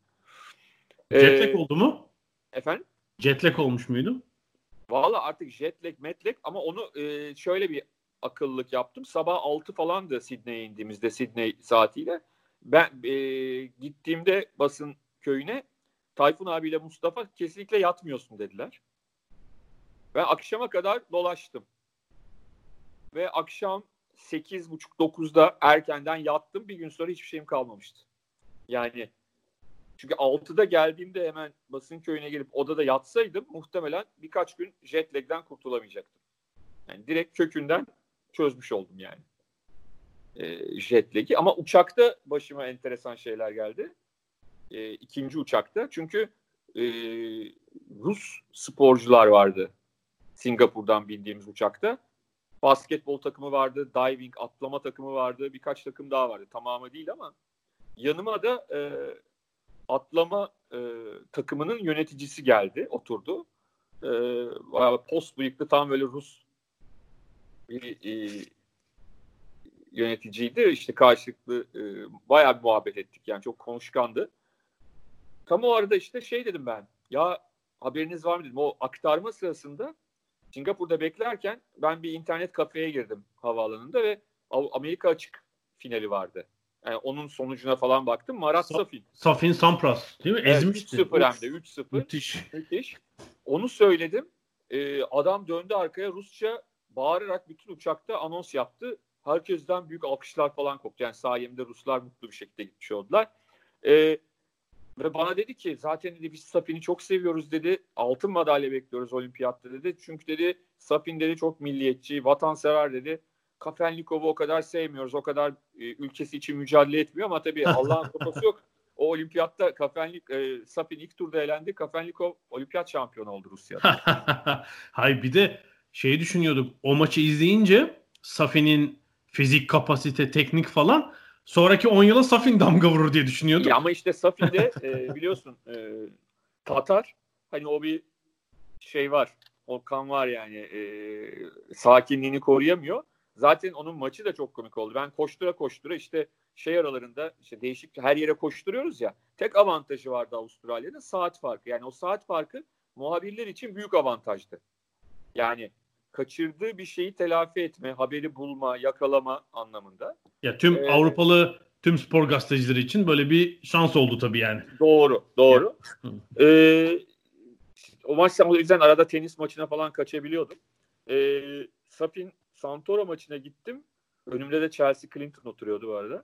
Jetlag ee, oldu mu? Efendim? Jetlag olmuş muydu? Valla artık jetlag metlag ama onu e, şöyle bir akıllık yaptım. Sabah 6 falan da Sydney'e indiğimizde Sydney saatiyle. Ben e, gittiğimde basın köyüne Tayfun abiyle Mustafa kesinlikle yatmıyorsun dediler. Ben akşama kadar dolaştım. Ve akşam 8.30-9'da erkenden yattım. Bir gün sonra hiçbir şeyim kalmamıştı. Yani çünkü 6'da geldiğimde hemen basın köyüne gelip odada yatsaydım muhtemelen birkaç gün jet lag'den kurtulamayacaktım. Yani direkt kökünden çözmüş oldum yani. E, jet lag'i. Ama uçakta başıma enteresan şeyler geldi. E, ikinci uçakta. Çünkü e, Rus sporcular vardı. Singapur'dan bindiğimiz uçakta. Basketbol takımı vardı, diving, atlama takımı vardı, birkaç takım daha vardı. Tamamı değil ama yanıma da e, atlama e, takımının yöneticisi geldi, oturdu. E, post bıyıklı tam böyle Rus bir e, yöneticiydi. İşte karşılıklı e, bayağı bir muhabbet ettik. Yani çok konuşkandı. Tam o arada işte şey dedim ben. Ya haberiniz var mı dedim. O aktarma sırasında Singapur'da beklerken ben bir internet kafeye girdim havaalanında ve Amerika açık finali vardı. Yani onun sonucuna falan baktım. Marat Sa- Safin. Safin Sampras değil mi? Evet, Ezmişti. 3-0 hem de 3-0. Müthiş. Müthiş. Onu söyledim. Ee, adam döndü arkaya Rusça bağırarak bütün uçakta anons yaptı. Herkesten büyük alkışlar falan koptu. Yani sayemde Ruslar mutlu bir şekilde gitmiş oldular. Ee, ve bana dedi ki zaten dedi biz Safin'i çok seviyoruz dedi. Altın madalya bekliyoruz olimpiyatta dedi. Çünkü dedi Safin dedi çok milliyetçi, vatansever dedi. Kafenlikov'u o kadar sevmiyoruz. O kadar e, ülkesi için mücadele etmiyor ama tabii Allah'ın kupası yok. O olimpiyatta Kafenlik e, Safin ilk turda elendi. Kafenlikov olimpiyat şampiyonu oldu Rusya'da. Hay bir de şeyi düşünüyorduk. O maçı izleyince Safin'in fizik kapasite, teknik falan sonraki 10 yıla Safin damga vurur diye düşünüyordum. Ya ama işte Safin'de e, biliyorsun e, Tatar hani o bir şey var. O kan var yani e, sakinliğini koruyamıyor. Zaten onun maçı da çok komik oldu. Ben koştura koştura işte şey aralarında işte değişik her yere koşturuyoruz ya. Tek avantajı vardı Avustralya'da saat farkı. Yani o saat farkı muhabirler için büyük avantajdı. Yani kaçırdığı bir şeyi telafi etme, haberi bulma, yakalama anlamında. Ya tüm ee, Avrupalı tüm spor gazetecileri için böyle bir şans oldu tabii yani. Doğru, doğru. ee, o maç o yüzden arada tenis maçına falan kaçabiliyordum. Ee, Safin Santoro maçına gittim. Önümde de Chelsea Clinton oturuyordu bu arada.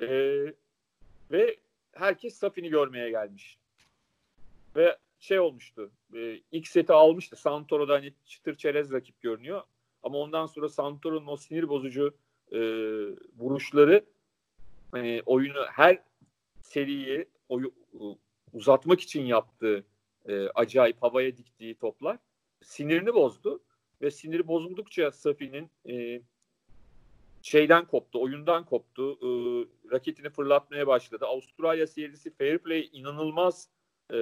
Ee, ve herkes Safin'i görmeye gelmiş. Ve şey olmuştu. E, ilk seti almıştı. Santoro'da hani çıtır çerez rakip görünüyor. Ama ondan sonra Santoro'nun o sinir bozucu e, vuruşları hani oyunu her seriyi oyu, uzatmak için yaptığı e, acayip havaya diktiği toplar sinirini bozdu ve siniri bozuldukça Safi'nin e, şeyden koptu, oyundan koptu. E, raketini fırlatmaya başladı. Avustralya seyircisi fair play inanılmaz e,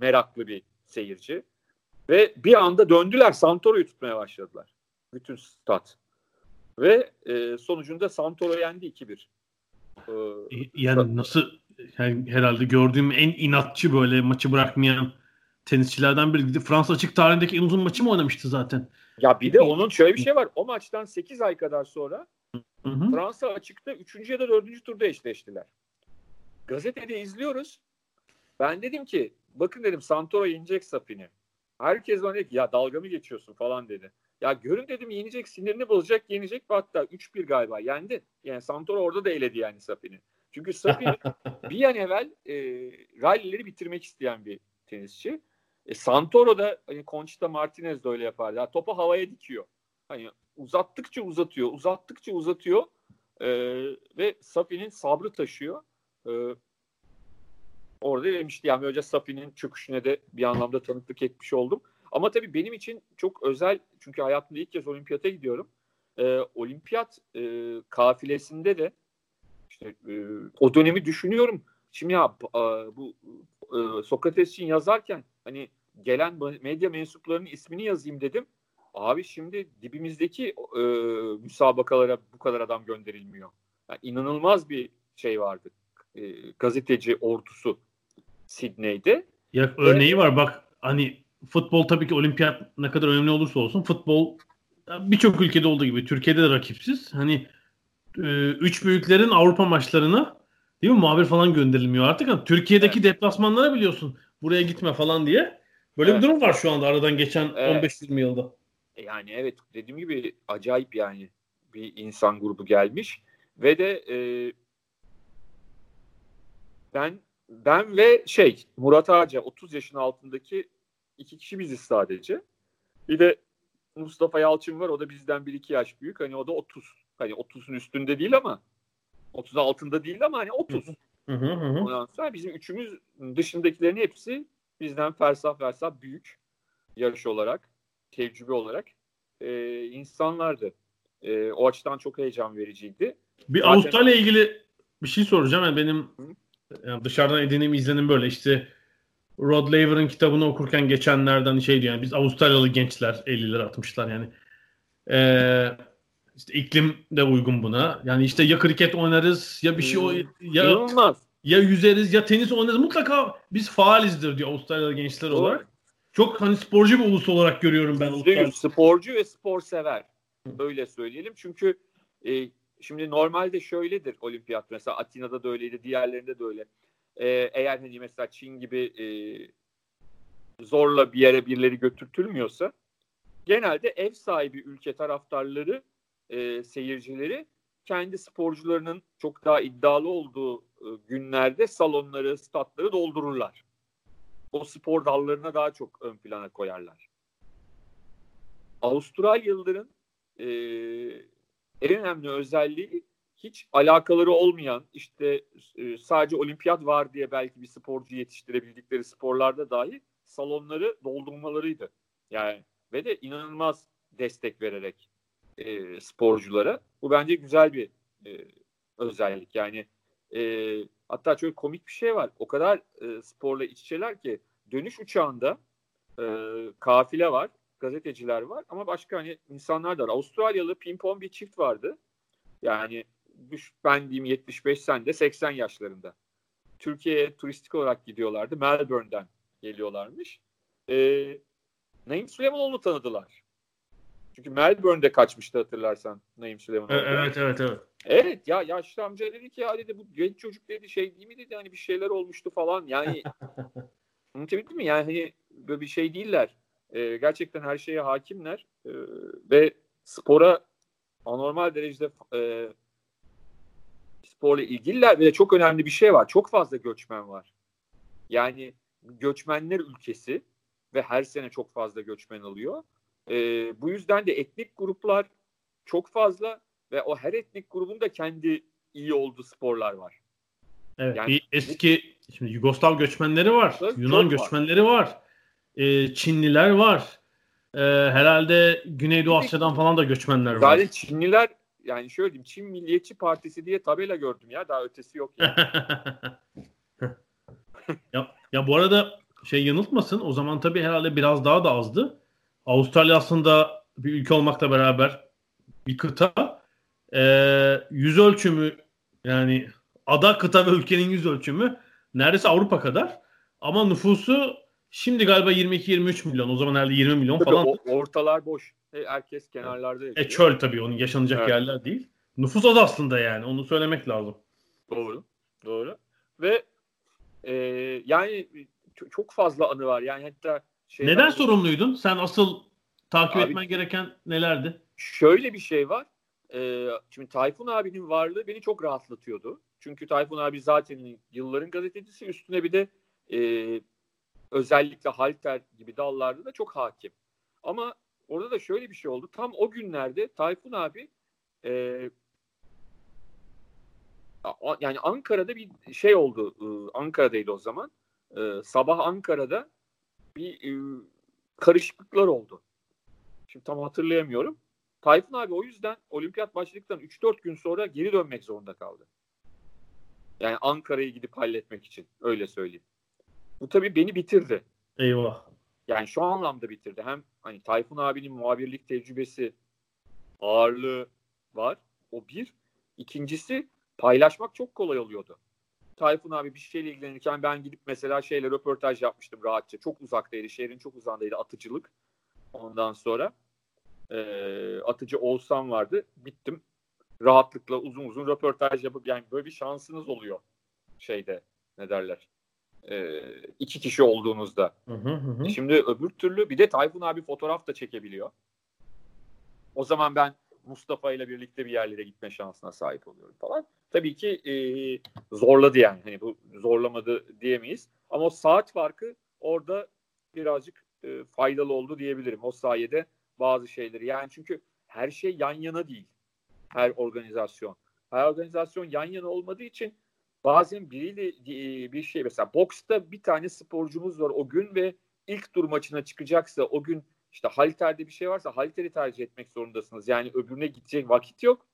meraklı bir seyirci. Ve bir anda döndüler Santoro'yu tutmaya başladılar. Bütün stat. Ve e, sonucunda Santoro yendi 2-1. Ee, yani nasıl yani herhalde gördüğüm en inatçı böyle maçı bırakmayan tenisçilerden biriydi. Fransa açık tarihindeki en uzun maçı mı oynamıştı zaten? Ya bir de onun şöyle bir şey var. O maçtan 8 ay kadar sonra Hı hı. Fransa açıkta 3. ya da 4. turda eşleştiler. Gazetede izliyoruz. Ben dedim ki bakın dedim Santoro yenecek Sapin'i. Herkes bana dedi ki ya dalga mı geçiyorsun falan dedi. Ya görün dedim yenecek sinirini bozacak yenecek ve hatta 3-1 galiba yendi. Yani Santoro orada da eledi yani Sapin'i. Çünkü Sapin bir an evvel e, rallileri bitirmek isteyen bir tenisçi. E, Santoro da hani Conchita Martinez de öyle yapardı. Ya, topu havaya dikiyor. Hani uzattıkça uzatıyor, uzattıkça uzatıyor e, ve Safi'nin sabrı taşıyor. E, orada demişti yani böylece Safi'nin çöküşüne de bir anlamda tanıklık etmiş oldum. Ama tabii benim için çok özel çünkü hayatımda ilk kez olimpiyata gidiyorum. E, olimpiyat e, kafilesinde de işte e, o dönemi düşünüyorum. Şimdi ya e, bu e, Sokrates için yazarken hani gelen medya mensuplarının ismini yazayım dedim. Abi şimdi dibimizdeki e, müsabakalara bu kadar adam gönderilmiyor. Yani inanılmaz bir şey vardı. E, gazeteci ordusu Sydney'de. Ya örneği var bak hani futbol tabii ki olimpiyat ne kadar önemli olursa olsun futbol birçok ülkede olduğu gibi Türkiye'de de rakipsiz. Hani e, üç büyüklerin Avrupa maçlarına değil mi muhabir falan gönderilmiyor artık. Yani Türkiye'deki evet. deplasmanlara biliyorsun buraya gitme falan diye. Böyle evet. bir durum var şu anda aradan geçen evet. 15-20 yılda. Yani evet dediğim gibi acayip yani bir insan grubu gelmiş ve de e, ben ben ve şey Murat Ağaca 30 yaşın altındaki iki kişi biziz sadece. Bir de Mustafa Yalçın var o da bizden bir iki yaş büyük. Hani o da 30. Hani 30'un üstünde değil ama 30 altında değil ama hani 30. Hı hı hı. Ondan sonra bizim üçümüz dışındakilerin hepsi bizden fersah fersah büyük yarış olarak, tecrübe olarak e, insanlardı. E, o açıdan çok heyecan vericiydi. Bir Zaten... Avustralya ilgili bir şey soracağım. Yani benim yani dışarıdan edindiğim izlenim böyle işte Rod Laver'ın kitabını okurken geçenlerden şey diyor yani biz Avustralyalı gençler 50'ler 60'lar yani ee, işte iklim de uygun buna. Yani işte ya kriket oynarız ya bir şey o ya İnanılmaz. ya yüzeriz ya tenis oynarız. Mutlaka biz faalizdir diyor Avustralyalı gençler Doğru. olarak. Çok hani sporcu bir ulus olarak görüyorum ben. Avustralya. Sporcu ve spor sever. Öyle söyleyelim. Çünkü e, şimdi normalde şöyledir olimpiyat mesela Atina'da da öyleydi diğerlerinde de öyle. E, eğer hani mesela Çin gibi e, zorla bir yere birileri götürtülmüyorsa genelde ev sahibi ülke taraftarları e, seyircileri kendi sporcularının çok daha iddialı olduğu e, günlerde salonları, statları doldururlar. O spor dallarına daha çok ön plana koyarlar. Avustralyalıların e, en önemli özelliği hiç alakaları olmayan işte e, sadece olimpiyat var diye belki bir sporcu yetiştirebildikleri sporlarda dahi salonları doldurmalarıydı. Yani ve de inanılmaz destek vererek e, sporculara. Bu bence güzel bir e, özellik. Yani e, hatta çok komik bir şey var. O kadar e, sporla iç içeler ki dönüş uçağında e, kafile var, gazeteciler var ama başka hani insanlar da var. Avustralyalı pimpon bir çift vardı. Yani ben diyeyim 75 sen de 80 yaşlarında. Türkiye'ye turistik olarak gidiyorlardı. Melbourne'den geliyorlarmış. Ee, Naim Süleymanoğlu'nu tanıdılar. Çünkü Melbourne'de kaçmıştı hatırlarsan Naim Süleymanoğlu. Evet evet evet. Evet ya yaşlı amca dedi ki ya dedi bu genç çocuk dedi şey değil mi dedi hani bir şeyler olmuştu falan. Yani anlatabildim mi? Yani hani böyle bir şey değiller. Ee, gerçekten her şeye hakimler ee, ve spora anormal derecede e, sporla ilgililer ve çok önemli bir şey var. Çok fazla göçmen var. Yani göçmenler ülkesi ve her sene çok fazla göçmen alıyor. E, bu yüzden de etnik gruplar çok fazla ve o her etnik grubun da kendi iyi olduğu sporlar var. Evet. Yani, eski şimdi Yugoslav göçmenleri var, Yunan göçmenleri var, var. E, Çinliler var. E, herhalde Güneydoğu Asya'dan falan da göçmenler var. Zaten Çinliler yani şöyle diyeyim Çin Milliyetçi Partisi diye tabela gördüm ya daha ötesi yok yani. ya, ya bu arada şey yanıltmasın o zaman tabii herhalde biraz daha da azdı. Avustralya aslında bir ülke olmakla beraber bir kıta e, yüz ölçümü yani ada kıta ve ülkenin yüz ölçümü neredeyse Avrupa kadar ama nüfusu şimdi galiba 22-23 milyon o zaman herhalde 20 milyon Tabii falan. o- ortalar boş. E, herkes kenarlarda yaşıyor. E çöl tabii onun yaşanacak Evet. yerler değil. Nüfus az aslında yani onu söylemek lazım. Doğru. Doğru. Ve e, yani çok fazla anı var. Yani hatta şeyden- Neden sorumluydun? Sen asıl takip Abi- etmen gereken nelerdi? Şöyle bir şey var. Ee, şimdi Tayfun abinin varlığı beni çok rahatlatıyordu. Çünkü Tayfun abi zaten yılların gazetecisi üstüne bir de e, özellikle halter gibi dallarda da çok hakim. Ama orada da şöyle bir şey oldu. Tam o günlerde Tayfun abi e, yani Ankara'da bir şey oldu. Ee, Ankara'daydı o zaman. Ee, sabah Ankara'da bir e, karışıklıklar oldu. Şimdi tam hatırlayamıyorum. Tayfun abi o yüzden olimpiyat başladıktan 3-4 gün sonra geri dönmek zorunda kaldı. Yani Ankara'yı gidip halletmek için. Öyle söyleyeyim. Bu tabii beni bitirdi. Eyvah. Yani şu anlamda bitirdi. Hem hani Tayfun abinin muhabirlik tecrübesi ağırlığı var. O bir. İkincisi paylaşmak çok kolay oluyordu. Tayfun abi bir şeyle ilgilenirken ben gidip mesela şeyle röportaj yapmıştım rahatça. Çok uzaktaydı. Şehrin çok uzağındaydı atıcılık. Ondan sonra e, atıcı Oğuzhan vardı. Bittim. Rahatlıkla uzun uzun röportaj yapıp yani böyle bir şansınız oluyor şeyde ne derler. E, iki kişi olduğunuzda. Hı hı hı. Şimdi öbür türlü bir de Tayfun abi fotoğraf da çekebiliyor. O zaman ben Mustafa ile birlikte bir yerlere gitme şansına sahip oluyorum falan. Tabii ki e, zorladı yani. Hani bu zorlamadı diyemeyiz. Ama o saat farkı orada birazcık e, faydalı oldu diyebilirim. O sayede bazı şeyleri. Yani çünkü her şey yan yana değil. Her organizasyon. Her organizasyon yan yana olmadığı için bazen biriyle e, bir şey mesela boksta bir tane sporcumuz var o gün ve ilk tur maçına çıkacaksa o gün işte halterde bir şey varsa halteri tercih etmek zorundasınız. Yani öbürüne gidecek vakit yok.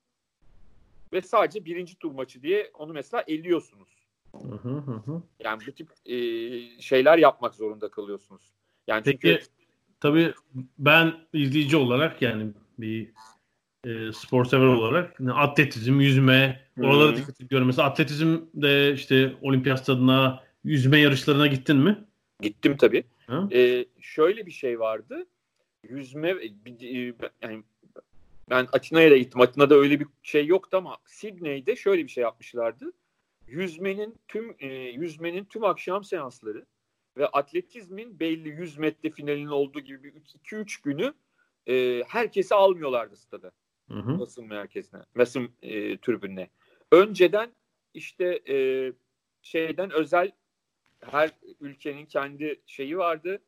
Ve sadece birinci tur maçı diye onu mesela eliyorsunuz. Hı hı hı. Yani bu tip e, şeyler yapmak zorunda kalıyorsunuz. Yani Peki çünkü tabii ben izleyici olarak yani bir e, spor sever olarak yani atletizm, yüzme oralara dikkat ediyorum. Mesela atletizmde işte olimpiyat stadına yüzme yarışlarına gittin mi? gittim tabii. Ha? E, şöyle bir şey vardı. Yüzme bir- e, yani ben Atina'ya da gittim. Atina'da öyle bir şey yoktu ama Sydney'de şöyle bir şey yapmışlardı. Yüzmenin tüm e, yüzmenin tüm akşam seansları ve atletizmin belli 100 metre finalinin olduğu gibi bir 2-3 günü e, herkesi almıyorlardı stada. Hı hı. basın merkezine, basın e, tribününe. Önceden işte e, şeyden özel her ülkenin kendi şeyi vardı.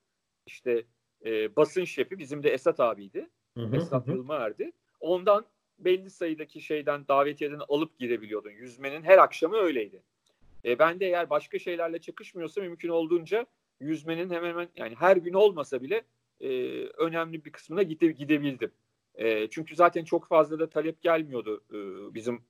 İşte e, basın şefi bizim de Esat abiydi. Hı hı Esat hı. Ondan belli sayıdaki şeyden davetiyeden alıp girebiliyordun. Yüzmenin her akşamı öyleydi. E, ben de eğer başka şeylerle çakışmıyorsa mümkün olduğunca yüzmenin hemen hemen yani her gün olmasa bile e, önemli bir kısmına gide, gidebildim. E, çünkü zaten çok fazla da talep gelmiyordu e, bizim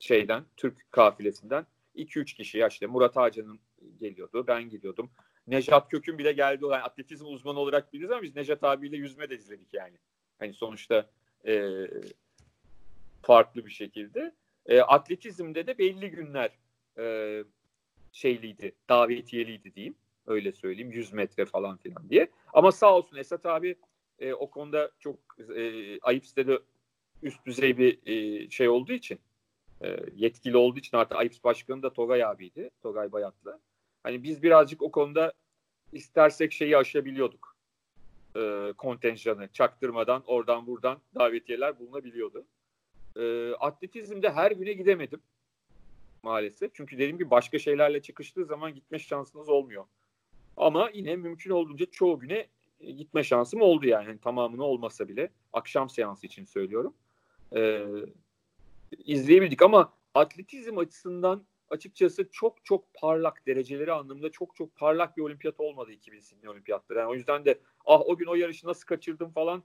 şeyden, Türk kafilesinden. 2-3 kişi ya işte Murat Ağcan'ın geliyordu, ben gidiyordum. Nejat Kök'ün bile geldi olan atletizm uzmanı olarak biliriz ama biz Nejat abiyle yüzme de izledik yani. Hani sonuçta e, farklı bir şekilde. E, atletizmde de belli günler e, şeyliydi, davetiyeliydi diyeyim. Öyle söyleyeyim. 100 metre falan filan diye. Ama sağ olsun Esat abi e, o konuda çok e, Ayıps'te de üst düzey bir e, şey olduğu için e, yetkili olduğu için artık Ayıps Başkanı da Togay abiydi. Togay Bayatlı. Hani biz birazcık o konuda istersek şeyi aşabiliyorduk. E, kontenjanı çaktırmadan oradan buradan davetiyeler bulunabiliyordu. E, atletizmde her güne gidemedim maalesef. Çünkü dediğim gibi başka şeylerle çıkıştığı zaman gitme şansınız olmuyor. Ama yine mümkün olduğunca çoğu güne e, gitme şansım oldu yani. yani tamamını olmasa bile akşam seansı için söylüyorum. Ee, izleyebildik ama atletizm açısından açıkçası çok çok parlak dereceleri anlamında çok çok parlak bir olimpiyat olmadı 2000 Sydney olimpiyatları. Yani o yüzden de ah o gün o yarışı nasıl kaçırdım falan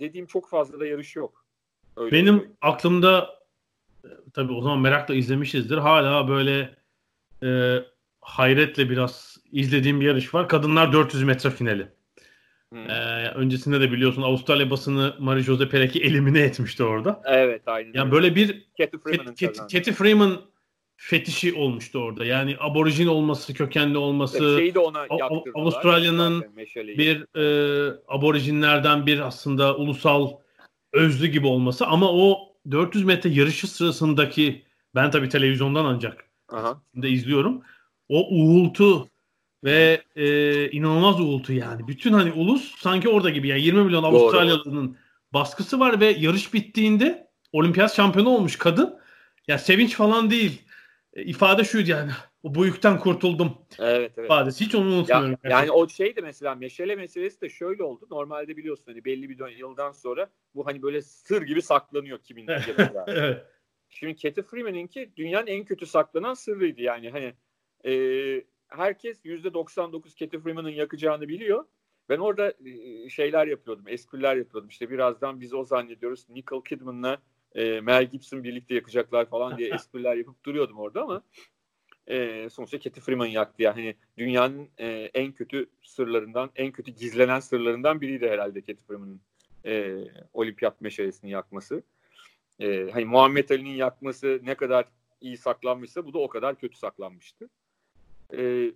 dediğim çok fazla da yarış yok. Öyle Benim söyleyeyim. aklımda e, tabii o zaman merakla izlemişizdir. Hala böyle e, hayretle biraz izlediğim bir yarış var. Kadınlar 400 metre finali. Hmm. Ee, öncesinde de biliyorsun Avustralya basını Marie Jose Perek'i elimine etmişti orada. Evet aynen. Yani böyle bir Katy Freeman fetişi olmuştu orada. Yani aborijin olması, kökenli olması. Şeyi de ona Avustralya'nın bir e, aborijinlerden bir aslında ulusal özlü gibi olması ama o 400 metre yarışı sırasındaki ben tabii televizyondan ancak Aha. de izliyorum. O uğultu ve e, inanılmaz uğultu yani. Bütün hani ulus sanki orada gibi yani 20 milyon Avustralyalı'nın baskısı var ve yarış bittiğinde olimpiyat şampiyonu olmuş kadın. Ya sevinç falan değil. E, ifade şuydu yani. Bu yükten kurtuldum. Evet evet. İfadesi. Hiç onu unutmuyorum. Ya, yani o şeydi mesela meşale meselesi de şöyle oldu. Normalde biliyorsun hani belli bir yıldan sonra bu hani böyle sır gibi saklanıyor kimin evet. Şimdi Katy Freeman'inki dünyanın en kötü saklanan sırrıydı. Yani hani e, herkes %99 Katy Freeman'ın yakacağını biliyor. Ben orada e, şeyler yapıyordum, espriler yapıyordum. İşte birazdan biz o zannediyoruz Nicole Kidman'la e, Mel Gibson birlikte yakacaklar falan diye espriler yapıp duruyordum orada ama e, sonuçta Katy Freeman yaktı. Yani hani dünyanın e, en kötü sırlarından, en kötü gizlenen sırlarından biriydi herhalde Katy Freeman'ın e, olimpiyat meşalesini yakması. E, hani Muhammed Ali'nin yakması ne kadar iyi saklanmışsa bu da o kadar kötü saklanmıştı. E,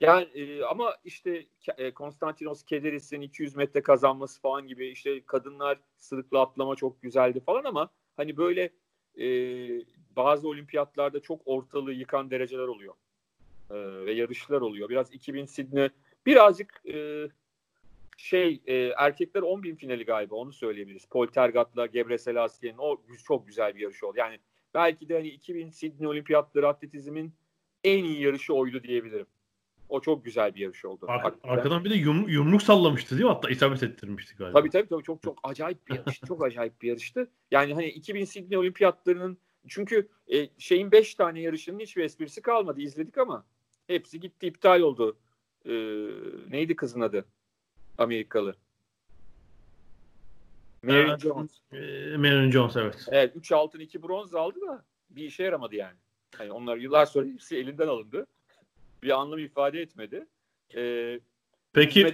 yani e, ama işte e, Konstantinos Kederis'in 200 metre kazanması falan gibi işte kadınlar sırıkla atlama çok güzeldi falan ama hani böyle e, bazı olimpiyatlarda çok ortalığı yıkan dereceler oluyor. E, ve yarışlar oluyor. Biraz 2000 Sydney birazcık e, şey e, erkekler 10 bin finali galiba onu söyleyebiliriz. Poltergat'la Gebre Selassi'nin o çok güzel bir yarış oldu. Yani belki de hani 2000 Sydney olimpiyatları atletizmin en iyi yarışı oydu diyebilirim. O çok güzel bir yarış oldu. Ar- arkadan bir de yum- yumruk sallamıştı değil mi? Hatta isabet ettirmişti galiba. Tabii tabii, tabii çok çok acayip bir yarıştı. çok acayip bir yarıştı. Yani hani 2000 Sydney olimpiyatlarının çünkü e, şeyin 5 tane yarışının hiçbir esprisi kalmadı. İzledik ama hepsi gitti iptal oldu. E, neydi kızın adı? Amerikalı. Mary evet, Jones. E, Mary Jones evet. Evet 3 altın 2 bronz aldı da bir işe yaramadı yani. Yani onlar yıllar sonra hepsi elinden alındı. Bir anlam ifade etmedi. Ee, Peki e,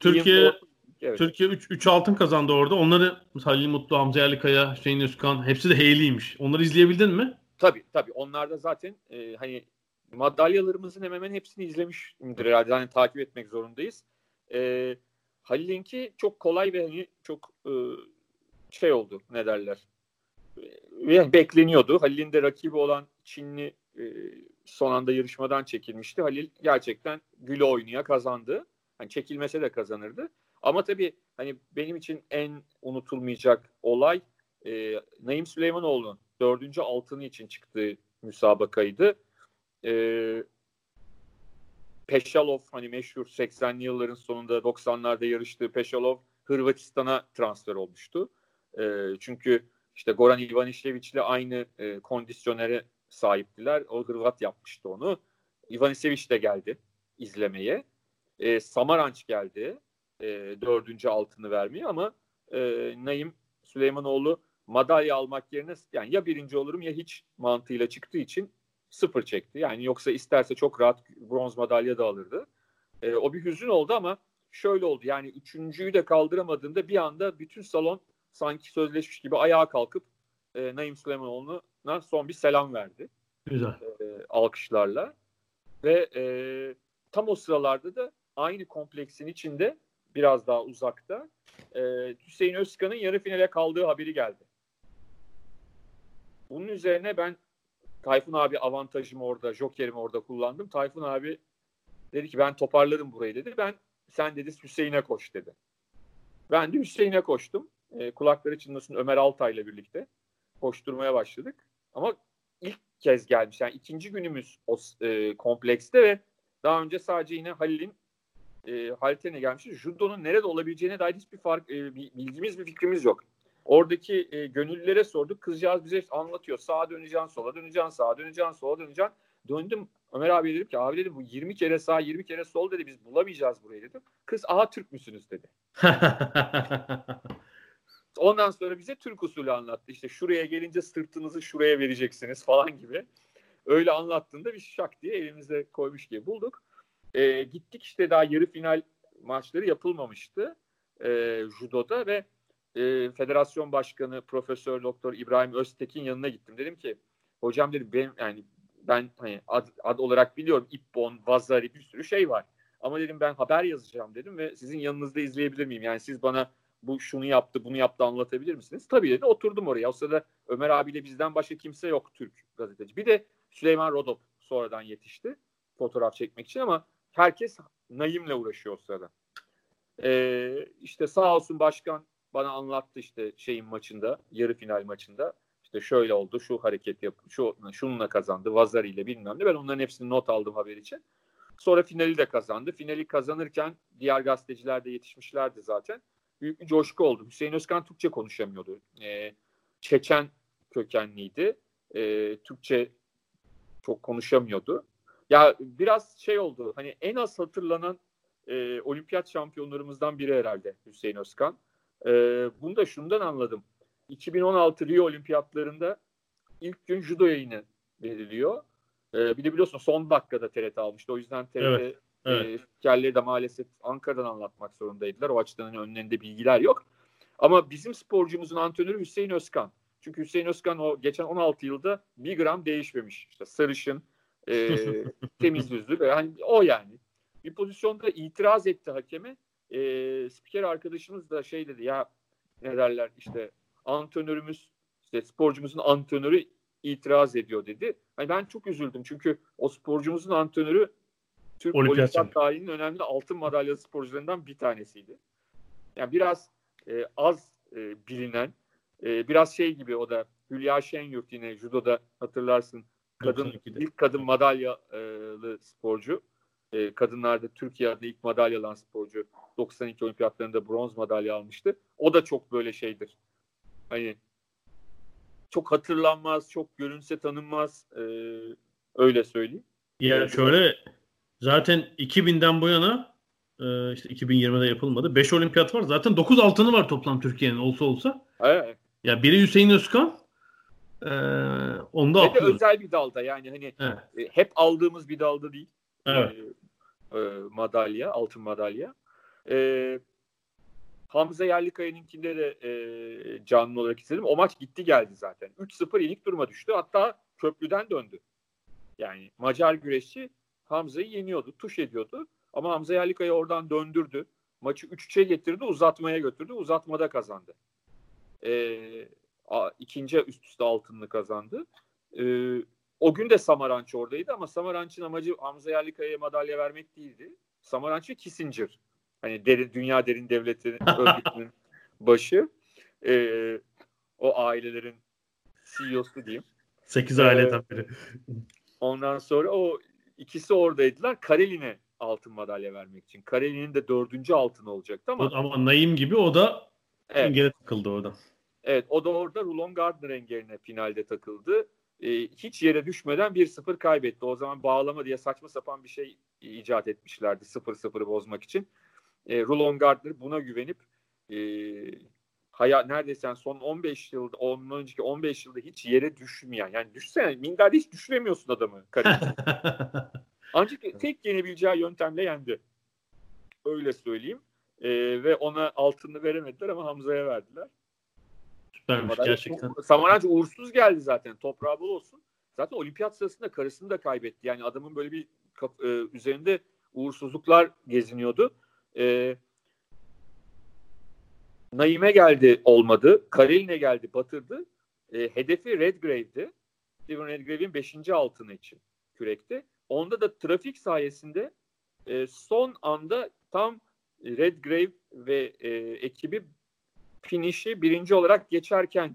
Türkiye evet. Türkiye 3 3 altın kazandı orada. Onları Halil Mutlu, Hamza Yerlikaya, Hüseyin Özkan hepsi de Heyli'ymiş. Onları izleyebildin mi? Tabii tabii. Onlar da zaten e, hani madalyalarımızın hemen hemen hepsini izlemişimdir herhalde. Hani takip etmek zorundayız. E, Halil'inki çok kolay ve hani çok e, şey oldu ne derler. E, bekleniyordu. Halil'in de rakibi olan Çinli e, son anda yarışmadan çekilmişti. Halil gerçekten gülü oynuya kazandı. Hani çekilmese de kazanırdı. Ama tabii hani benim için en unutulmayacak olay e, Naim Süleymanoğlu'nun dördüncü altını için çıktığı müsabakaydı. E, Peşalov hani meşhur 80'li yılların sonunda 90'larda yarıştığı Peşalov Hırvatistan'a transfer olmuştu. E, çünkü işte Goran Ivanišević ile aynı e, kondisyonere sahiptiler. O Hırvat yapmıştı onu. Ivanisevic de geldi izlemeye. E, Samaranç geldi e, dördüncü altını vermeye ama e, Naim Süleymanoğlu madalya almak yerine yani ya birinci olurum ya hiç mantığıyla çıktığı için sıfır çekti. Yani yoksa isterse çok rahat bronz madalya da alırdı. E, o bir hüzün oldu ama şöyle oldu. Yani üçüncüyü de kaldıramadığında bir anda bütün salon sanki sözleşmiş gibi ayağa kalkıp e, Naim Süleymanoğlu'na son bir selam verdi. Güzel. E, alkışlarla. Ve e, tam o sıralarda da aynı kompleksin içinde biraz daha uzakta e, Hüseyin Özkan'ın yarı finale kaldığı haberi geldi. Bunun üzerine ben Tayfun abi avantajımı orada, jokerimi orada kullandım. Tayfun abi dedi ki ben toparlarım burayı dedi. Ben sen dedi Hüseyin'e koş dedi. Ben de Hüseyin'e koştum. E, kulakları çınlasın Ömer Altay'la birlikte koşturmaya başladık. Ama ilk kez gelmiş. Yani ikinci günümüz o e, komplekste ve daha önce sadece yine Halil'in e, Halil'e gelmişti. Judo'nun nerede olabileceğine dair hiçbir fark, e, bilgimiz, bir fikrimiz yok. Oradaki e, gönüllülere sorduk. Kızcağız bize anlatıyor. Sağa döneceksin, sola döneceksin, sağa döneceksin, sola döneceksin. Döndüm Ömer abi dedim ki abi dedim bu 20 kere sağ 20 kere sol dedi biz bulamayacağız burayı dedim. Kız aha Türk müsünüz dedi. Ondan sonra bize Türk usulü anlattı. İşte şuraya gelince sırtınızı şuraya vereceksiniz falan gibi. Öyle anlattığında bir şak diye elimizde koymuş gibi bulduk. E, gittik işte daha yarı final maçları yapılmamıştı e, judoda ve e, federasyon başkanı Profesör Doktor İbrahim Öztekin yanına gittim. Dedim ki hocam dedim benim yani ben hani ad, ad olarak biliyorum İppon, Vazari bir sürü şey var. Ama dedim ben haber yazacağım dedim ve sizin yanınızda izleyebilir miyim? Yani siz bana bu şunu yaptı, bunu yaptı anlatabilir misiniz? Tabii dedi. Oturdum oraya. O sırada Ömer abiyle bizden başka kimse yok Türk gazeteci. Bir de Süleyman Rodop sonradan yetişti fotoğraf çekmek için ama herkes Naim'le uğraşıyor o sırada. Ee, işte sağ olsun başkan bana anlattı işte şeyin maçında, yarı final maçında. İşte şöyle oldu, şu hareket yap, şu şununla kazandı, Vazari ile bilmem ne. Ben onların hepsini not aldım haber için. Sonra finali de kazandı. Finali kazanırken diğer gazeteciler de yetişmişlerdi zaten. Büyük bir coşku oldu. Hüseyin Özkan Türkçe konuşamıyordu. Ee, Çeçen kökenliydi. Ee, Türkçe çok konuşamıyordu. Ya biraz şey oldu. Hani en az hatırlanan e, olimpiyat şampiyonlarımızdan biri herhalde Hüseyin Özkan. E, bunu da şundan anladım. 2016 Rio olimpiyatlarında ilk gün judo yayını veriliyor. E, bir de biliyorsun son dakikada TRT almıştı. O yüzden TRT evet, evet. E, de maalesef Ankara'dan anlatmak zorundaydılar. O açıdan hani önlerinde bilgiler yok. Ama bizim sporcumuzun antrenörü Hüseyin Özkan. Çünkü Hüseyin Özkan o geçen 16 yılda bir gram değişmemiş. İşte sarışın, e, temiz yüzlü. Yani o yani. Bir pozisyonda itiraz etti hakeme. E, spiker arkadaşımız da şey dedi ya ne derler işte antrenörümüz işte sporcumuzun antrenörü itiraz ediyor dedi. Yani ben çok üzüldüm çünkü o sporcumuzun antrenörü Türk olimpiyat tarihinin önemli altın madalya sporcularından bir tanesiydi. Yani biraz e, az e, bilinen, e, biraz şey gibi o da Hülya Şenyurt yine judoda hatırlarsın kadın ilk kadın madalyalı sporcu. E, kadınlarda Türkiye'de ilk madalya alan sporcu 92 olimpiyatlarında bronz madalya almıştı. O da çok böyle şeydir. Hani çok hatırlanmaz, çok görünse tanınmaz. E, öyle söyleyeyim. Ya şöyle zaten 2000'den bu yana e, işte 2020'de yapılmadı. 5 olimpiyat var. Zaten 9 altını var toplam Türkiye'nin olsa olsa. Evet. Ya biri Hüseyin Özkan, ee, onda Ve de özel bir dalda yani hani evet. e, hep aldığımız bir dalda değil. Evet. E, e, madalya, altın madalya. E, Hamza Yerlikaya'nınkinde de e, canlı olarak izledim. O maç gitti geldi zaten. 3-0 yenik duruma düştü. Hatta köprüden döndü. Yani Macar güreşçi Hamza'yı yeniyordu, tuş ediyordu. Ama Hamza Yerlikaya oradan döndürdü. Maçı 3-3'e getirdi, uzatmaya götürdü. Uzatmada kazandı. Ee, ikinci üst üste altınını kazandı. E, o gün de Samaranç oradaydı ama Samaranç'ın amacı Hamza Yerlikaya'ya madalya vermek değildi. Samaranç ve Kissinger. Hani derin, dünya derin devletinin örgütünün başı. E, o ailelerin CEO'su diyeyim. Sekiz ee, aileden biri. Ondan sonra o ikisi oradaydılar. Karelin'e altın madalya vermek için. Karelin'in de dördüncü altın olacaktı ama. Ama Naim gibi o da evet. engele takıldı oradan. Evet o da orada Rulon Gardner engeline finalde takıldı. E, hiç yere düşmeden 1-0 kaybetti. O zaman bağlama diye saçma sapan bir şey icat etmişlerdi 0-0'ı bozmak için. E, Rulon Gardner buna güvenip e, haya, neredeyse yani son 15 yılda, ondan önceki 15 yılda hiç yere düşmeyen. Yani düşsene minderde hiç düşüremiyorsun adamı. Ancak tek yenebileceği yöntemle yendi. Öyle söyleyeyim. E, ve ona altını veremediler ama Hamza'ya verdiler. Süpermiş gerçekten. Samaranç uğursuz geldi zaten. Toprağı bol olsun. Zaten olimpiyat sırasında karısını da kaybetti. Yani adamın böyle bir e, üzerinde uğursuzluklar geziniyordu. E, Naime geldi olmadı. Kareline geldi batırdı. E, hedefi Redgrave'di. Steven Redgrave'in 5. altını için kürekte. Onda da trafik sayesinde e, son anda tam Redgrave ve e, ekibi finişi birinci olarak geçerken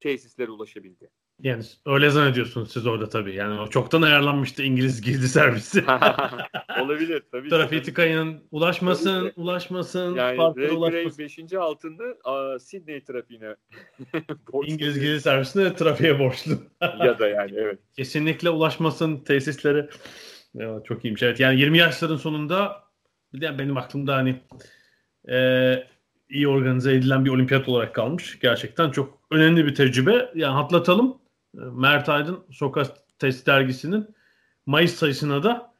tesislere ulaşabildi. Yani öyle zannediyorsunuz siz orada tabii. Yani o çoktan ayarlanmıştı İngiliz gizli servisi. Olabilir tabii. Trafik kayının ulaşmasın, tabii. ulaşmasın. Yani Ray ulaşmasın. 5. altında a, Sydney trafiğine İngiliz gizli servisine trafiğe borçlu. ya da yani evet. Kesinlikle ulaşmasın tesislere. Ya, çok iyiymiş. Evet yani 20 yaşların sonunda bir de benim aklımda hani e, iyi organize edilen bir olimpiyat olarak kalmış. Gerçekten çok önemli bir tecrübe. Yani hatırlatalım. Mert Aydın Sokak Test dergisinin Mayıs sayısına da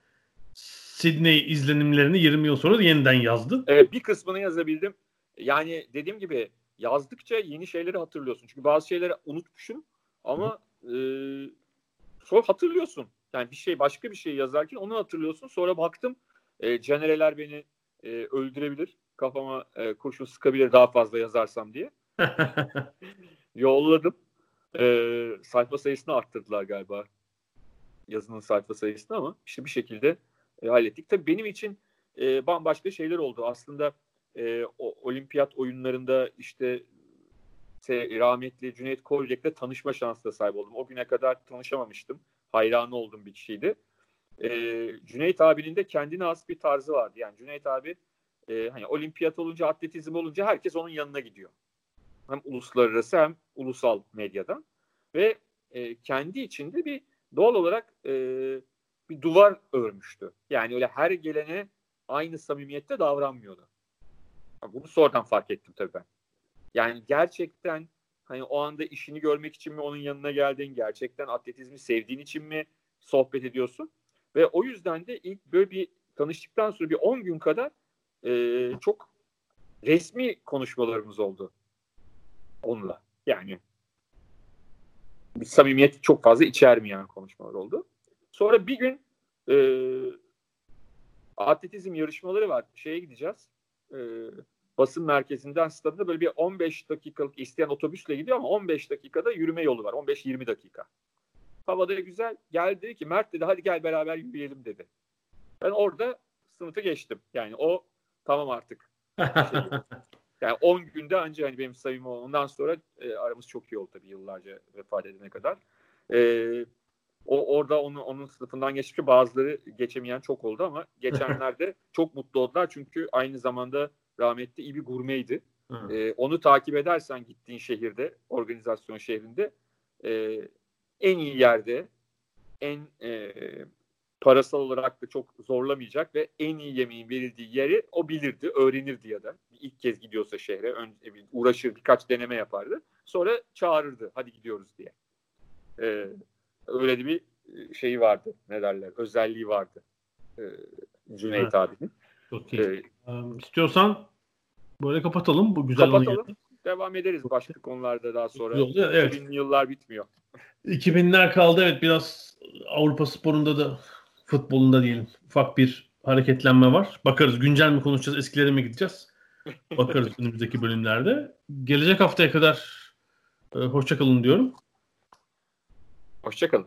Sydney izlenimlerini 20 yıl sonra yeniden yazdı. Evet bir kısmını yazabildim. Yani dediğim gibi yazdıkça yeni şeyleri hatırlıyorsun. Çünkü bazı şeyleri unutmuşum ama e, sonra hatırlıyorsun. Yani bir şey başka bir şey yazarken onu hatırlıyorsun. Sonra baktım e, Cenereler beni e, öldürebilir. Kafama e, kurşun sıkabilir daha fazla yazarsam diye. Yolladım. E, sayfa sayısını arttırdılar galiba. Yazının sayfa sayısını ama işte bir şekilde e, hallettik. Tabii benim için e, bambaşka şeyler oldu. Aslında e, o, olimpiyat oyunlarında işte se, rahmetli Cüneyt Kolyek'le tanışma şansına sahip oldum. O güne kadar tanışamamıştım. Hayranı oldum bir kişiydi. E, Cüneyt abinin de kendine has bir tarzı vardı. Yani Cüneyt abi e, hani olimpiyat olunca, atletizm olunca herkes onun yanına gidiyor. Hem uluslararası hem ulusal medyadan. Ve e, kendi içinde bir doğal olarak e, bir duvar örmüştü. Yani öyle her gelene aynı samimiyette davranmıyordu. Bunu sonradan fark ettim tabii ben. Yani gerçekten hani o anda işini görmek için mi onun yanına geldin? Gerçekten atletizmi sevdiğin için mi sohbet ediyorsun? Ve o yüzden de ilk böyle bir tanıştıktan sonra bir 10 gün kadar e, çok resmi konuşmalarımız oldu onunla. Yani bir samimiyet çok fazla içermeyen konuşmalar oldu. Sonra bir gün e, atletizm yarışmaları var. Şeye gideceğiz. E, basın merkezinden stadına böyle bir 15 dakikalık isteyen otobüsle gidiyor ama 15 dakikada yürüme yolu var. 15-20 dakika. Havada güzel. Geldi dedi ki Mert dedi hadi gel beraber yürüyelim dedi. Ben orada sınıfı geçtim. Yani o tamam artık. yani 10 günde önce hani benim sayım ondan sonra e, aramız çok iyi oldu tabii yıllarca vefat edene kadar. E, o orada onu onun sınıfından geçmiş bazıları geçemeyen çok oldu ama geçenlerde çok mutlu oldular çünkü aynı zamanda rahmetli iyi bir gurmeydi. E, onu takip edersen gittiğin şehirde, organizasyon şehrinde e, en iyi yerde, en e, parasal olarak da çok zorlamayacak ve en iyi yemeğin verildiği yeri o bilirdi, öğrenirdi ya da ilk kez gidiyorsa şehre önce uğraşır birkaç deneme yapardı. Sonra çağırırdı hadi gidiyoruz diye. Ee, öyle de bir şeyi vardı ne derler özelliği vardı ee, Cüneyt abinin. Çok iyi. Ee, um, istiyorsan böyle kapatalım bu güzel kapatalım. Devam ederiz başka konularda daha sonra. Yolda, evet. 2000'li yıllar bitmiyor. 2000'ler kaldı evet biraz Avrupa sporunda da futbolunda diyelim ufak bir hareketlenme var. Bakarız güncel mi konuşacağız eskilere mi gideceğiz? Bakarız önümüzdeki bölümlerde. Gelecek haftaya kadar e, hoşçakalın diyorum. Hoşçakalın.